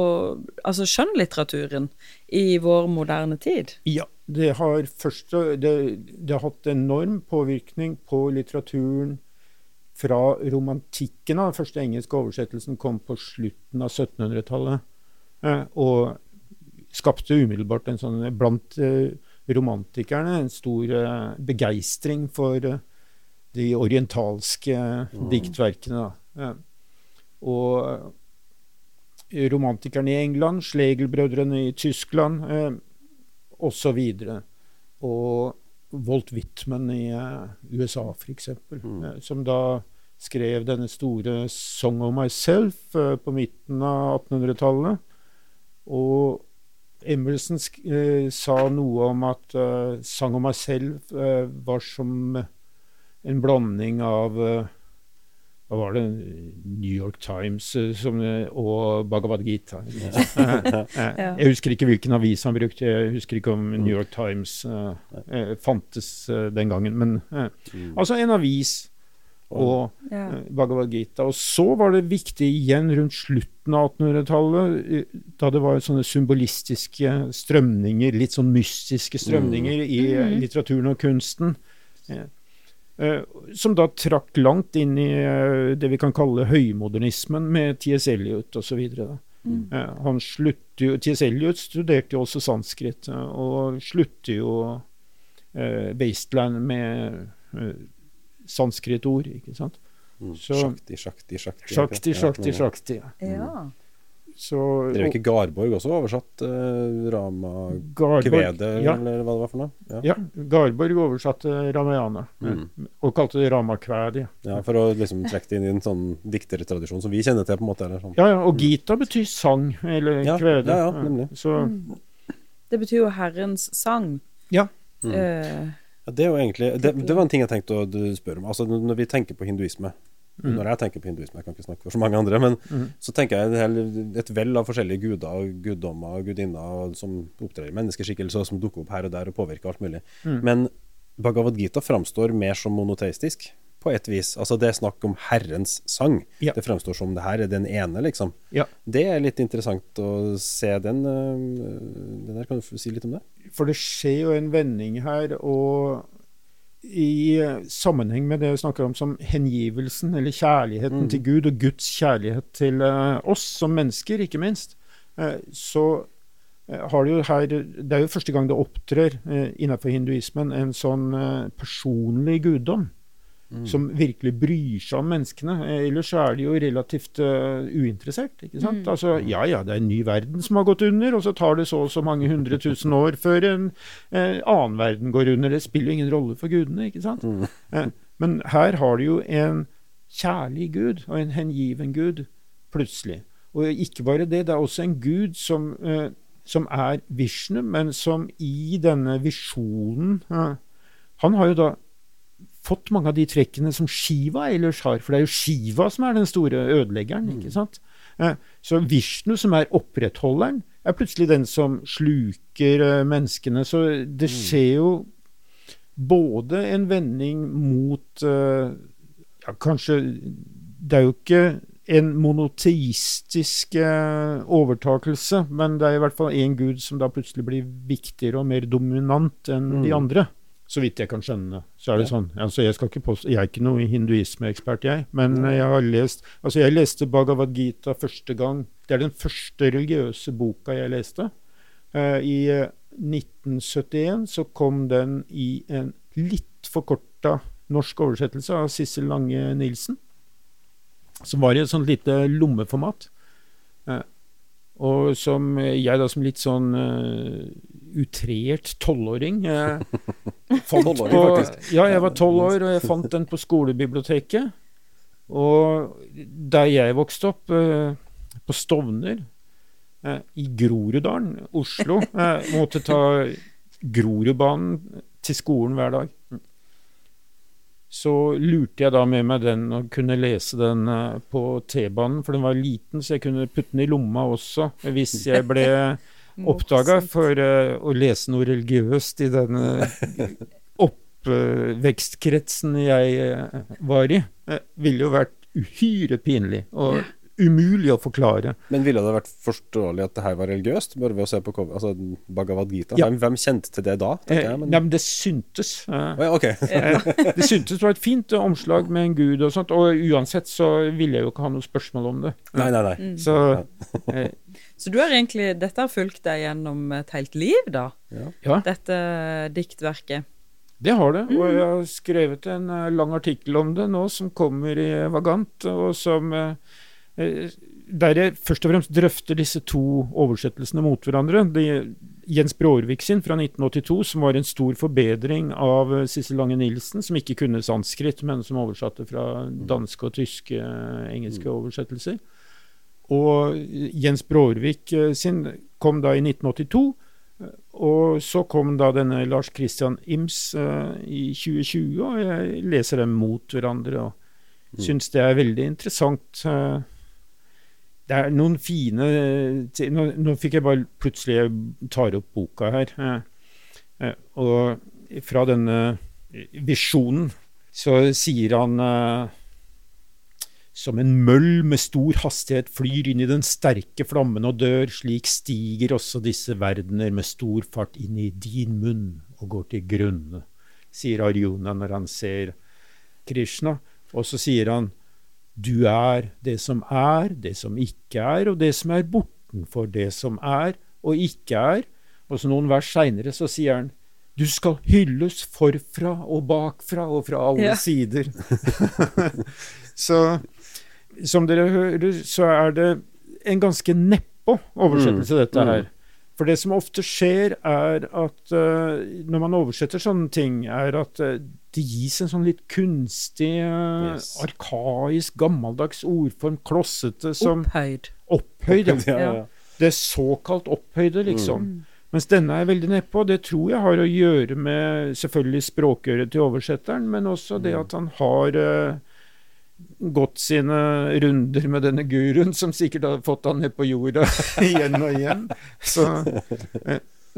altså skjønnlitteraturen i vår moderne tid. Ja, det har først det, det har hatt enorm påvirkning på litteraturen fra romantikken. Den første engelske oversettelsen kom på slutten av 1700-tallet. Eh, og skapte umiddelbart en sånn blant eh, romantikerne en stor eh, begeistring for eh, de orientalske Mm. diktverkene. Da. Og romantikerne i England, Schlegel-brødrene i Tyskland eh, osv. Og Walt Whitman i USA, f.eks., Mm. som da skrev denne store 'Song of Myself' på midten av 1800-tallet. Og Sk eh, sa noe om at uh, 'Sang om meg selv' uh, var som en blanding av uh, hva var det? New York Times som, og Bhagavad Gita. (laughs) Ja. Jeg husker ikke hvilken avis han brukte. Jeg husker ikke om New York Times fantes den gangen. Men Mm. altså en avis og Ja. eh, Bhagavad Gita. Og så var det viktig igjen rundt slutten av 1800-tallet, eh, da det var sånne symbolistiske strømninger, litt sånn mystiske strømninger i eh, Mhm. litteraturen og kunsten. som da trakk langt inn i det vi kan kalle høymodernismen, med T.S. Eliot osv. Mm. Eh, han slutter jo T.S. Eliot studerte jo også sanskrit, og slutter jo eh, Wasteland med sanskritord, ikke sant. Mm. Så- Sjakti, sjakti, sjakti. Sjakti, sjakti, Ja. sjakti. ja. Så Drev ikke Garborg også oversatt uh, Rama Garborg, Kvede, ja, eller hva det var for noe? Ja. ja, Garborg oversatte Ramayana, Mm. og kalte det Ramakvædi. ja, For å liksom trekke det inn i en sånn diktertradisjon som vi kjenner til, på en måte. Eller sånn. Ja, ja, og Gita betyr sang, eller Ja, kvede. ja, ja, nemlig. Så Mm. Det betyr jo Herrens sang. Ja. Mm. Uh, Ja, det egentlig det, det var en ting jeg tenkte å spørre om. Altså Når vi tenker på hinduisme Mm. Når jeg tenker på hinduisme, jeg kan ikke snakke for så mange andre, men Mm. så tenker jeg et et vell av forskjellige guder og guddommer og gudinner som opptrer i menneskeskikkelser, som dukker opp her og der og påvirker alt mulig. Mm. Men Bhagavad Gita framstår mer som monoteistisk, på et vis. Altså Det er snakk om Herrens sang. Ja. Det fremstår som det her er den ene, liksom. Ja. Det er litt interessant å se den. øh, den der. Kan du si litt om det? For det skjer jo en vending her, og i eh, sammenheng med det vi snakker om som hengivelsen, eller kjærligheten Mm. til Gud, og Guds kjærlighet til eh, oss som mennesker, ikke minst, eh, så eh, har det jo her Det er jo første gang det opptrer eh, innenfor hinduismen en sånn eh, personlig guddom. Mm. Som virkelig bryr seg om menneskene. Eh, Ellers så er de jo relativt uh, uinteressert. ikke sant? Mm. Altså, Ja ja, det er en ny verden som har gått under, og så tar det så og så mange hundre tusen år før en uh, annen verden går under. Det spiller jo ingen rolle for gudene, ikke sant? Mm. Uh, men her har du jo en kjærlig gud, og en hengiven gud, plutselig. Og ikke bare det, det er også en gud som, eh, som er Vishnu, men som i denne visjonen eh, Han har jo da fått mange av de trekkene som Shiva ellers har, for det er jo Shiva som er den store ødeleggeren. ikke sant? Eh, Så Vishnu, som er opprettholderen, er plutselig den som sluker eh, menneskene. Så det skjer jo både en vending mot eh, ja, Kanskje Det er jo ikke en monoteistisk overtakelse, men det er i hvert fall én gud som da plutselig blir viktigere og mer dominant enn de Mm. andre. Så vidt jeg kan skjønne, så er det sånn. Altså, jeg, skal ikke påstå, jeg er ikke noen hinduismeekspert, jeg. Men jeg har lest Altså, jeg leste Bhagavad Gita første gang. Det er den første religiøse boka jeg leste. Uh, I eh, 1971 så kom den i en litt forkorta norsk oversettelse av Sissel Lange Nilsen. Som var i et sånt lite lommeformat. Uh, og som jeg da som litt sånn eh, utrert tolvåring eh. (laughs) Ja, jeg var tolv år, og jeg fant den på skolebiblioteket. Og der jeg vokste opp, eh, på Stovner, eh, i Groruddalen, Oslo, eh, måtte ta Grorudbanen til skolen hver dag. Så lurte jeg da med meg den og kunne lese den eh, på T-banen, for den var liten, så jeg kunne putte den i lomma også hvis jeg ble (laughs) oppdaga for uh, å lese noe religiøst i denne (laughs) oppvekstkretsen jeg uh, var i. Det ville jo vært uhyre pinlig og umulig å forklare. Men ville det vært forståelig at det her var religiøst, bare ved å se på cover, altså Bhagavad Gita? Ja. Hvem, hvem kjente til det da? Eh, jeg, men... Nei, men det syntes. eh, Å ja, ok. Eh, det syntes det var et fint eh, omslag med en gud og sånt, og uansett så ville jeg jo ikke ha noe spørsmål om det. Nei, nei, nei. Mm. Så eh, Så du har egentlig Dette har fulgt deg gjennom et helt liv, da? ja, Dette diktverket. det har det. Og jeg har skrevet en eh, lang artikkel om det nå, som kommer i Vagant, og som eh, eh, der jeg først og fremst drøfter disse to oversettelsene mot hverandre. De, Jens Brårvik sin fra 1982, som var en stor forbedring av Sissel Lange Nilsen, som ikke kunne sanskrit, men som oversatte fra danske og tyske, engelske oversettelser. Og Jens Brårvik eh, sin kom da i 1982. eh, Og så kom da denne Lars Christian Ims uh, i 2020, og jeg leser dem mot hverandre og syns det er veldig interessant. Uh, det er noen fine nå, nå fikk jeg bare plutselig Jeg tar opp boka her. Uh, og fra denne visjonen så sier han som en møll med stor hastighet flyr inn i den sterke flammen og dør, slik stiger også disse verdener med stor fart inn i din munn og går til grunne, sier Arjuna når han ser Krishna. Og så sier han, du er det som er, det som ikke er, og det som er bortenfor det som er og ikke er. Og så noen vers seinere så sier han, du skal hylles forfra og bakfra og fra alle Ja. sider. (laughs) så som dere hører, så er det en ganske neppo oversettelse, Mm, dette mm. her. For det som ofte skjer, er at uh, når man oversetter sånne ting, er at uh, det gis en sånn litt kunstig, uh, Yes. arkaisk, gammeldags ordform, klossete, som Opphøyd. opphøyd. ja. Ja. Det såkalt opphøyde, liksom. Mm. Mens denne er veldig nedpå. Det tror jeg har å gjøre med selvfølgelig språkøret til oversetteren, men også det at han har uh, gått sine runder med denne guruen, som sikkert har fått han ned på jorda (laughs) igjen og igjen. Så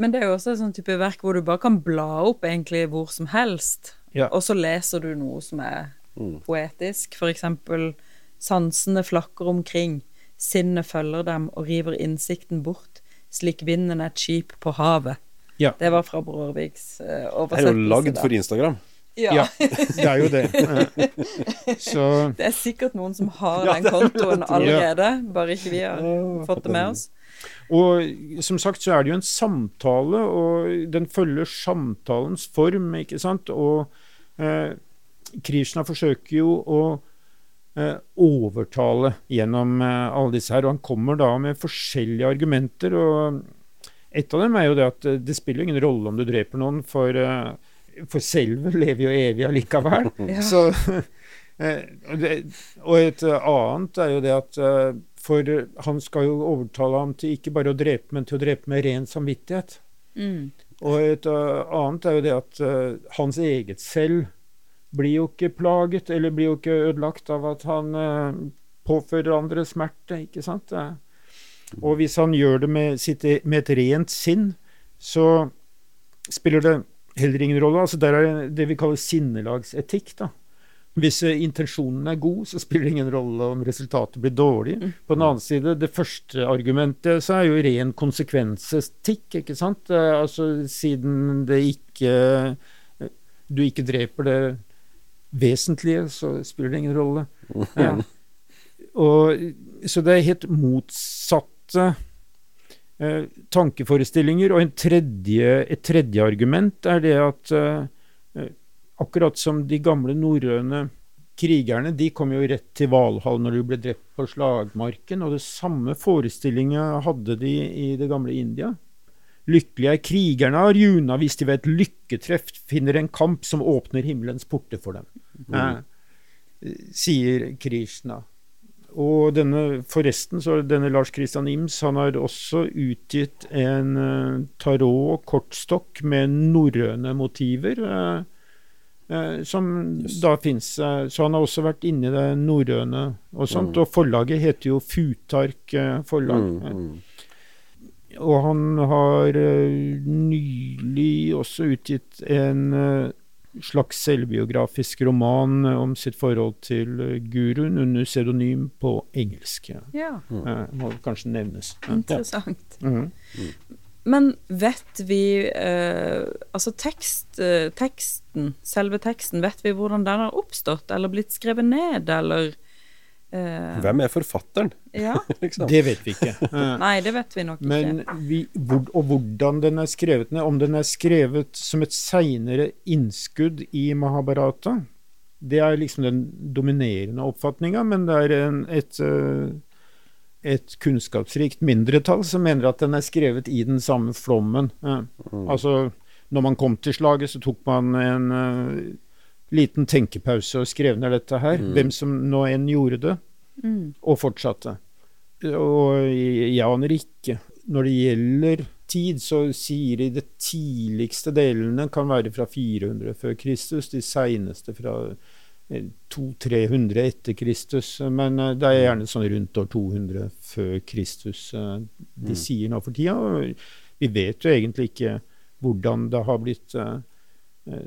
Men det er jo også et sånn type verk hvor du bare kan bla opp egentlig hvor som helst, Ja. og så leser du noe som er Mm. poetisk. For eksempel sansene flakker omkring, sinnet følger dem og river innsikten bort, slik vinden er et skip på havet. Ja. Det var fra Brorviks uh, Det er jo lagd for Instagram. Ja. Ja. det er jo det. Eh, (laughs) Så Det er sikkert noen som har Ja, den kontoen allerede, bare ikke vi har fått det med oss. Og som sagt så er det jo en samtale, og den følger samtalens form, ikke sant. Og eh, Krishna forsøker jo å eh, overtale gjennom eh, alle disse her, og han kommer da med forskjellige argumenter. og Et av dem er jo det at eh, det spiller ingen rolle om du dreper noen, for, eh, for selve (laughs) lever jo evig allikevel. (laughs) Ja. Så, (laughs) eh, og et eh, annet er jo det at eh, For eh, han skal jo overtale ham til ikke bare å drepe, men til å drepe med ren samvittighet. Mm. Og et eh, annet er jo det at eh, hans eget selv blir jo ikke plaget, eller blir jo ikke ødelagt av at han eh, påfører andre smerte, ikke sant? Eh, Og hvis han gjør det med, sitt, med et rent sinn, så spiller det heller ingen rolle. Altså Der er det vi kaller sinnelagsetikk. da. Hvis eh, intensjonen er god, så spiller det ingen rolle om resultatet blir dårlig. På den annen side, det første argumentet så er jo ren konsekvensetikk, ikke sant? Altså siden det ikke Du ikke dreper det vesentlige, så spiller det ingen rolle. (laughs) Ja. Og, så det er helt motsatte eh, tankeforestillinger. Og en tredje, et tredje argument er det at eh, eh, akkurat som de gamle norrøne krigerne, de kom jo rett til Valhall når de ble drept på slagmarken, og det samme forestillinga hadde de i det gamle India. Lykkelige er krigerne av Arjuna hvis de ved et lykketreff finner en kamp som åpner himmelens porter for dem, eh, sier Krishna. Og denne, forresten, så denne Lars Christian Ims han har også utgitt en uh, tarot-kortstokk med norrøne motiver. Uh, Uh, som Yes. da fins. Uh, så han har også vært inni det norrøne og sånt. Mm. Og forlaget heter jo Futark uh, forlag. Mm, eh. mm. Og han har eh, nylig også utgitt en eh, slags selvbiografisk roman om sitt forhold til eh, guruen under pseudonym på engelsk. Ja. Ja, Eh, må kanskje nevnes. Ja. interessant. Mhm. Men vet vi eh, Altså tekst, eh, teksten, selve teksten, vet vi hvordan den har oppstått, eller blitt skrevet ned, eller eh, Hvem er forfatteren? Ja. (laughs) liksom? Det vet vi ikke. (laughs) Eh, Nei, det vet vi nok Men ikke. vi, hvor, og hvordan den er skrevet ned, om den er skrevet som et seinere innskudd i Mahabharata, det er liksom den dominerende oppfatninga, men det er en, et, eh, et kunnskapsrikt mindretall som mener at den er skrevet i den samme flommen. Eh, Altså, når man kom til slaget, så tok man en eh, liten tenkepause og skrev ned dette her. Hvem som nå enn gjorde det Mm. og fortsatte. Og jeg aner ikke. Når det gjelder tid, så sier de de tidligste delene kan være fra 400 før Kristus, de seineste fra 200-300 etter Kristus. Men eh, det er gjerne sånn rundt år 200 før Kristus eh, de sier nå for tida. Vi vet jo egentlig ikke hvordan det har blitt eh, eh,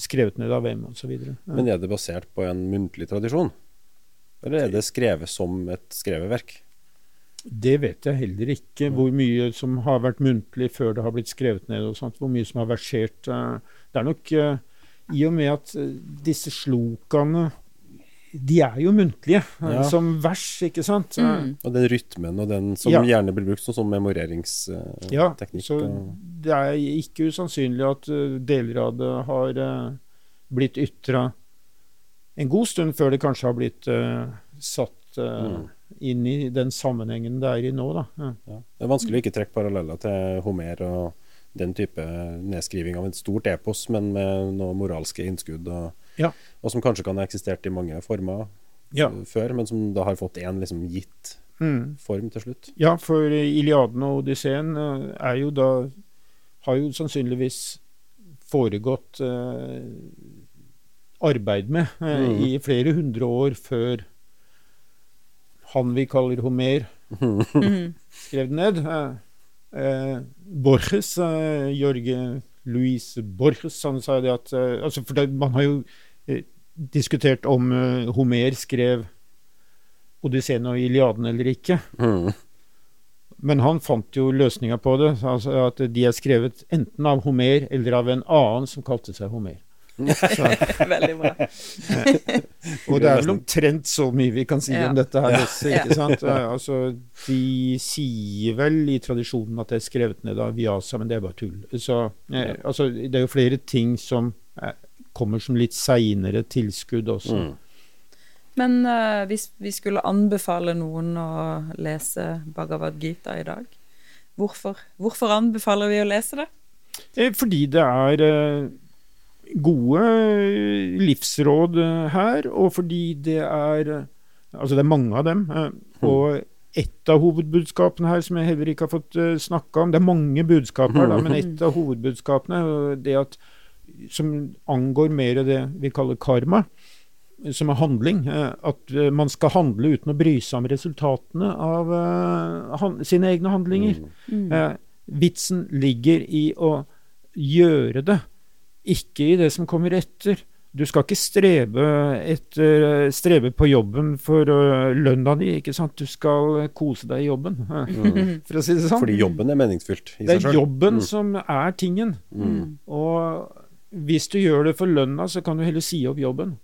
skrevet ned av hvem, osv. Men er det basert på en muntlig tradisjon? Eller er det skrevet som et skrevet verk? Det vet jeg heller ikke. Hvor mye som har vært muntlig før det har blitt skrevet ned. og sånt, Hvor mye som har versert. eh, Det er nok eh, i og med at eh, disse slokene De er jo muntlige, eh, Ja. som vers, ikke sant? Mm. Og den rytmen og den som Ja. gjerne blir brukt sånn som memoreringsteknikk. Ja, så det er ikke usannsynlig at eh, deler av det har eh, blitt ytra en god stund før det kanskje har blitt uh, satt uh, Mm. inn i den sammenhengen det er i nå. Da. Ja. Ja. Det er vanskelig å ikke trekke paralleller til Homer og den type nedskriving av et stort epos, men med noe moralske innskudd, og, Ja. og som kanskje kan ha eksistert i mange former Ja. før, men som da har fått én liksom, gitt Mm. form til slutt. Ja, for Iliaden og Odysseen eh, er jo da Har jo sannsynligvis foregått eh, arbeid med eh, Mm. i flere hundre år før han vi kaller Homer, (laughs) Mm. skrev den ned. Eh, Borges, eh, Jorge Luis Borges, han sa det at eh, altså For det, man har jo eh, diskutert om eh, Homer skrev Odysseen og Iliaden eller ikke. Mm. Men han fant jo løsninga på det. Altså at de er skrevet enten av Homer eller av en annen som kalte seg Homer. Så, (laughs) Veldig bra. (laughs) og det er vel omtrent så mye vi kan si Ja. om dette her Ja. også, ikke sant? Eh, Altså, de sier vel i tradisjonen at det er skrevet ned av Vyasa, men det er bare tull. Så eh, altså, det er jo flere ting som eh, kommer som litt seinere tilskudd også. Mm. Men uh, hvis vi skulle anbefale noen å lese Bhagavad Gita i dag, hvorfor, hvorfor anbefaler vi å lese det? Fordi det er eh, gode eh, livsråd eh, her, og fordi det er eh, Altså, det er mange av dem. eh, Og et av hovedbudskapene her som jeg heller ikke har fått uh, snakka om Det er mange budskap her, da, men et av hovedbudskapene er det at som angår mer det vi kaller karma, som er handling. At man skal handle uten å bry seg om resultatene av han, sine egne handlinger. Mm. Mm. vitsen ligger i å gjøre det, ikke i det som kommer etter. Du skal ikke strebe, etter, strebe på jobben for uh, lønna di, ikke sant. Du skal kose deg i jobben, (laughs) mm. for å si det sånn. Fordi jobben er meningsfylt i det er selv. jobben som er tingen. Mm. Og hvis du gjør det for lønna, så kan du heller si opp jobben.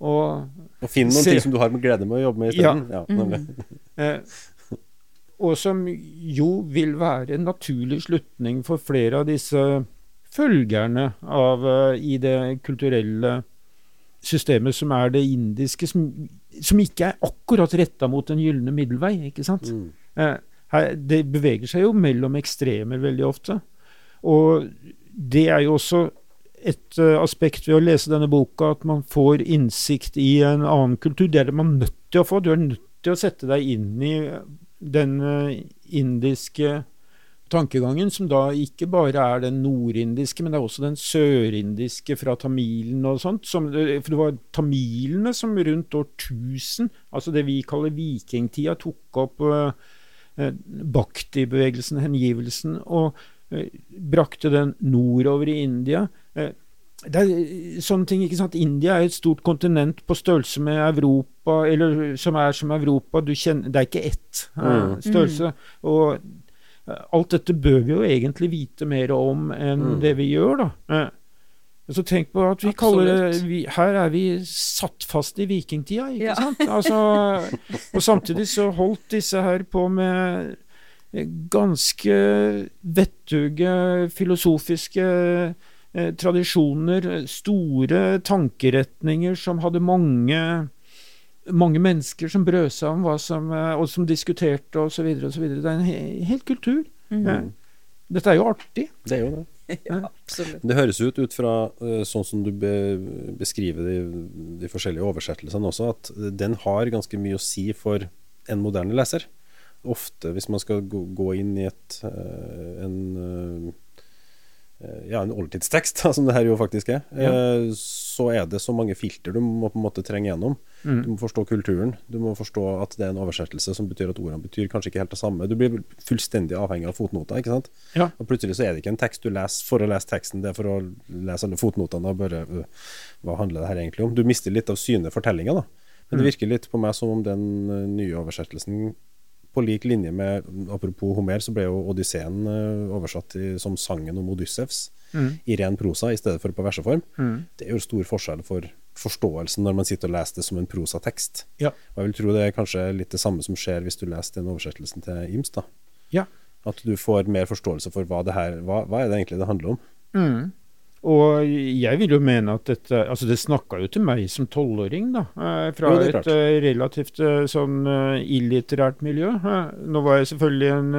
Og Og finn noen Se- ting som du har med glede med å jobbe med isteden. Ja. ja Eh, og som jo vil være en naturlig slutning for flere av disse følgerne av eh, i det kulturelle systemet som er det indiske, som, som ikke er akkurat retta mot den gylne middelvei, ikke sant? Mm. Eh, her, det beveger seg jo mellom ekstremer veldig ofte. Og det er jo også et uh, aspekt ved å lese denne boka, at man får innsikt i en annen kultur. Det er det man nødt til å få. Du er nødt til å sette deg inn i den uh, indiske tankegangen, som da ikke bare er den nordindiske, men det er også den sørindiske fra tamilene og sånt. Som, eh, for det var tamilene som rundt år 1000, altså det vi kaller vikingtida, tok opp eh, eh, bhakti-bevegelsen, hengivelsen, og eh, brakte den nordover i India. Eh, det er sånne ting, ikke sant. India er et stort kontinent på størrelse med Europa, eller som er som Europa. Du kjenner, det er ikke ett eh, Mm. størrelse. Og eh, alt dette bør vi jo egentlig vite mer om enn Mm. det vi gjør, da. Eh, Så tenk på at vi kaller det vi, Her er vi satt fast i vikingtida, ikke Ja. sant? Altså, (laughs) og samtidig så holdt disse her på med ganske vettuge filosofiske eh, tradisjoner, store tankeretninger som hadde mange mange mennesker som brød seg om hva som, eh, og som diskuterte osv. osv. Det er en he helt kultur. Mm. Ja. Dette er jo artig. Det er jo det. (laughs) Ja, absolutt. Det høres ut ut fra eh, sånn som du be, beskriver de, de forskjellige oversettelsene også, at den har ganske mye å si for en moderne leser. Ofte hvis man skal gå, gå inn i et eh, en ja, en oldtidstekst, som det her jo faktisk er, Ja. eh, så er det så mange filter du må på en måte trenge gjennom. Mm. Du må forstå kulturen. Du må forstå at det er en oversettelse som betyr at ordene betyr kanskje ikke helt det samme. Du blir fullstendig avhengig av fotnoter, ikke sant? Ja. Og plutselig så er det ikke en tekst du leser for å lese teksten, det er for å lese alle fotnotene og bare øh, Hva handler det her egentlig om? Du mister litt av synet fortellinga, da. Men det virker litt på meg som om den øh, nye oversettelsen på lik linje med Apropos Homer, så ble jo Odysseen øh, oversatt i, som sangen om Odyssevs Mm. i ren prosa i stedet for på verseform. Mm. Det er jo stor forskjell for forståelsen når man sitter og leser det som en prosatekst. Ja. Og jeg vil tro det er kanskje litt det samme som skjer hvis du leser den oversettelsen til Ims. da. Ja. At du får mer forståelse for hva det her hva, hva er det egentlig det handler om. Mm. Og jeg vil jo mene at dette Altså, det snakka jo til meg som tolvåring, da. eh, Fra Jo, et eh, relativt eh, sånn illitterært miljø. Nå var jeg selvfølgelig en,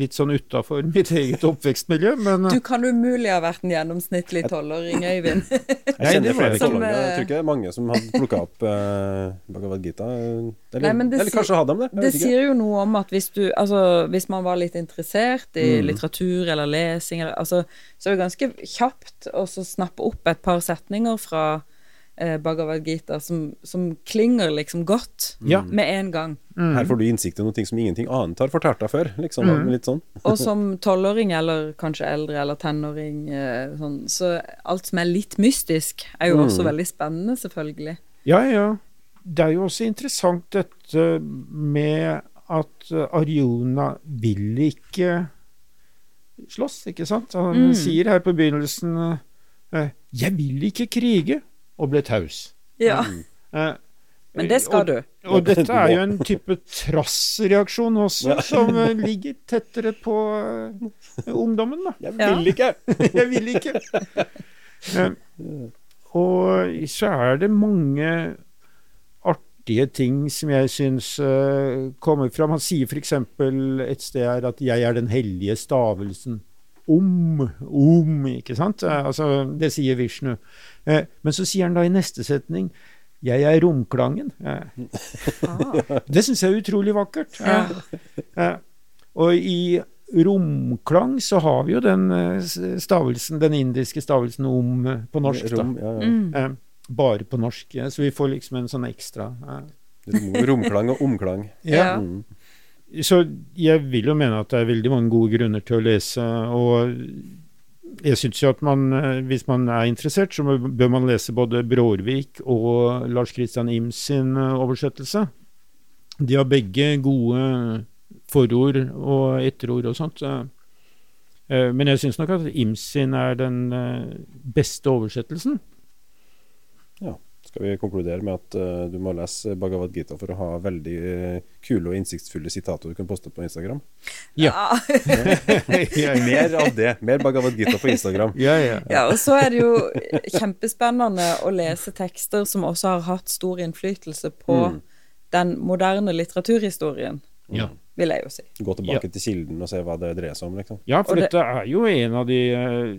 litt sånn utafor (laughs) mitt eget oppvekstmiljø, men Du kan umulig ha vært en gjennomsnittlig tolvåring, Øyvind. (laughs) Jeg kjenner flere tolvåringer. Jeg tror ikke det er mange som hadde plukka opp eh, Bhagavad Gita. Eller, Nei, eller sier- kanskje hadde de det? Det ikke. sier jo noe om at hvis du Altså, hvis man var litt interessert i Mm. litteratur eller lesing, eller, altså, så er det ganske kjapt å så snappe opp et par setninger fra eh, Bhagavad Gita som, som klinger liksom godt Ja. med en gang. mm. Her får du innsikt i noe som ingenting annet har fortalt deg før. Liksom, Mm. litt sånn. (laughs) Og som tolvåring, eller kanskje eldre, eller tenåring, eh, sånn, så alt som er litt mystisk, er jo Mm. også veldig spennende, selvfølgelig. Ja, ja. Det er jo også interessant dette med at Arjuna vil ikke slåss, ikke sant? Han Mm. sier her på begynnelsen eh, 'Jeg vil ikke krige', og ble taus. Ja, Mm. Eh, men det skal og, du. Og dette er jo en (laughs) type trassreaksjon også, Ja. som eh, ligger tettere på eh, ungdommen, da. Jeg vil ikke! (laughs) Jeg vil ikke. (laughs) Eh, og så er det mange artige ting som jeg syns uh, kommer fram. Han sier f.eks. et sted her at 'jeg er den hellige stavelsen'. Om, om, ikke sant? Eh, altså, det sier Vishnu. Uh, men så sier han da i neste setning 'jeg er romklangen'. Uh. Ah. det syns jeg er utrolig vakkert. Ja. Eh, og i romklang så har vi jo den eh, stavelsen, den indiske stavelsen om eh, på norsk, da. Ja, ja. Mm. Bare på norsk. eh, Så vi får liksom en sånn ekstra eh. Romklang og omklang. (laughs) Ja. Mm. Så jeg vil jo mene at det er veldig mange gode grunner til å lese, og jeg syns jo at man, eh, hvis man er interessert, så bør man lese både Brårvik og Lars Christian Ims sin oversettelse. De har begge gode forord og etterord og sånt. Men jeg syns nok at Ims sin er den beste oversettelsen. Skal vi konkludere med at uh, du må lese Bhagavad Gita for å ha veldig uh, kule og innsiktsfulle sitater du kan poste på Instagram? Ja. (laughs) ja, Mer av det. Mer Bhagavad Gita på Instagram. ja, ja. Ja, og så er det jo kjempespennende å lese tekster som også har hatt stor innflytelse på Mm. den moderne litteraturhistorien, Ja. vil jeg jo si. Gå tilbake til kilden og se hva det dreier seg om, liksom. Ja, for det- dette er jo en av de eh,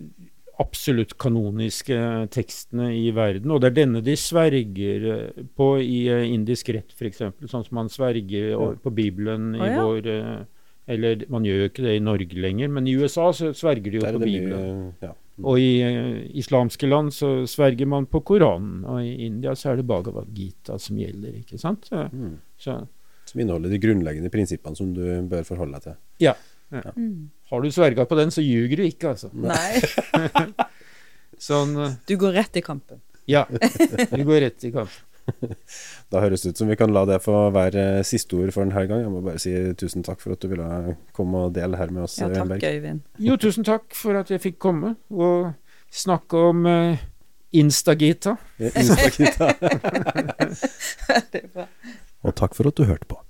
absolutt kanoniske tekstene i verden, og det er denne de sverger eh, på i eh, indisk rett, f.eks., sånn som man sverger på Bibelen i Å, ja. vår eh, Eller man gjør jo ikke det i Norge lenger, men i USA så sverger de jo på Bibelen. mye ja. Og i uh, islamske land så sverger man på Koranen, og i India så er det Bhagavad Gita som gjelder, ikke sant? Så, Mm. så Som inneholder de grunnleggende prinsippene som du bør forholde deg til. Ja, Mm. Har du sverga på den, så ljuger du ikke, altså. Nei. (laughs) Sånn eh, Du går rett i kampen. Ja. Du går rett i kampen. (laughs) Da høres det ut som vi kan la det få være siste ord for denne gang. Jeg må bare si tusen takk for at du ville komme og dele her med oss, Ja, takk. Øyvind. Jo, tusen takk for at jeg fikk komme og snakke om uh, Instagita. Instagita. (laughs) Det er bra. Og takk for at du hørte på.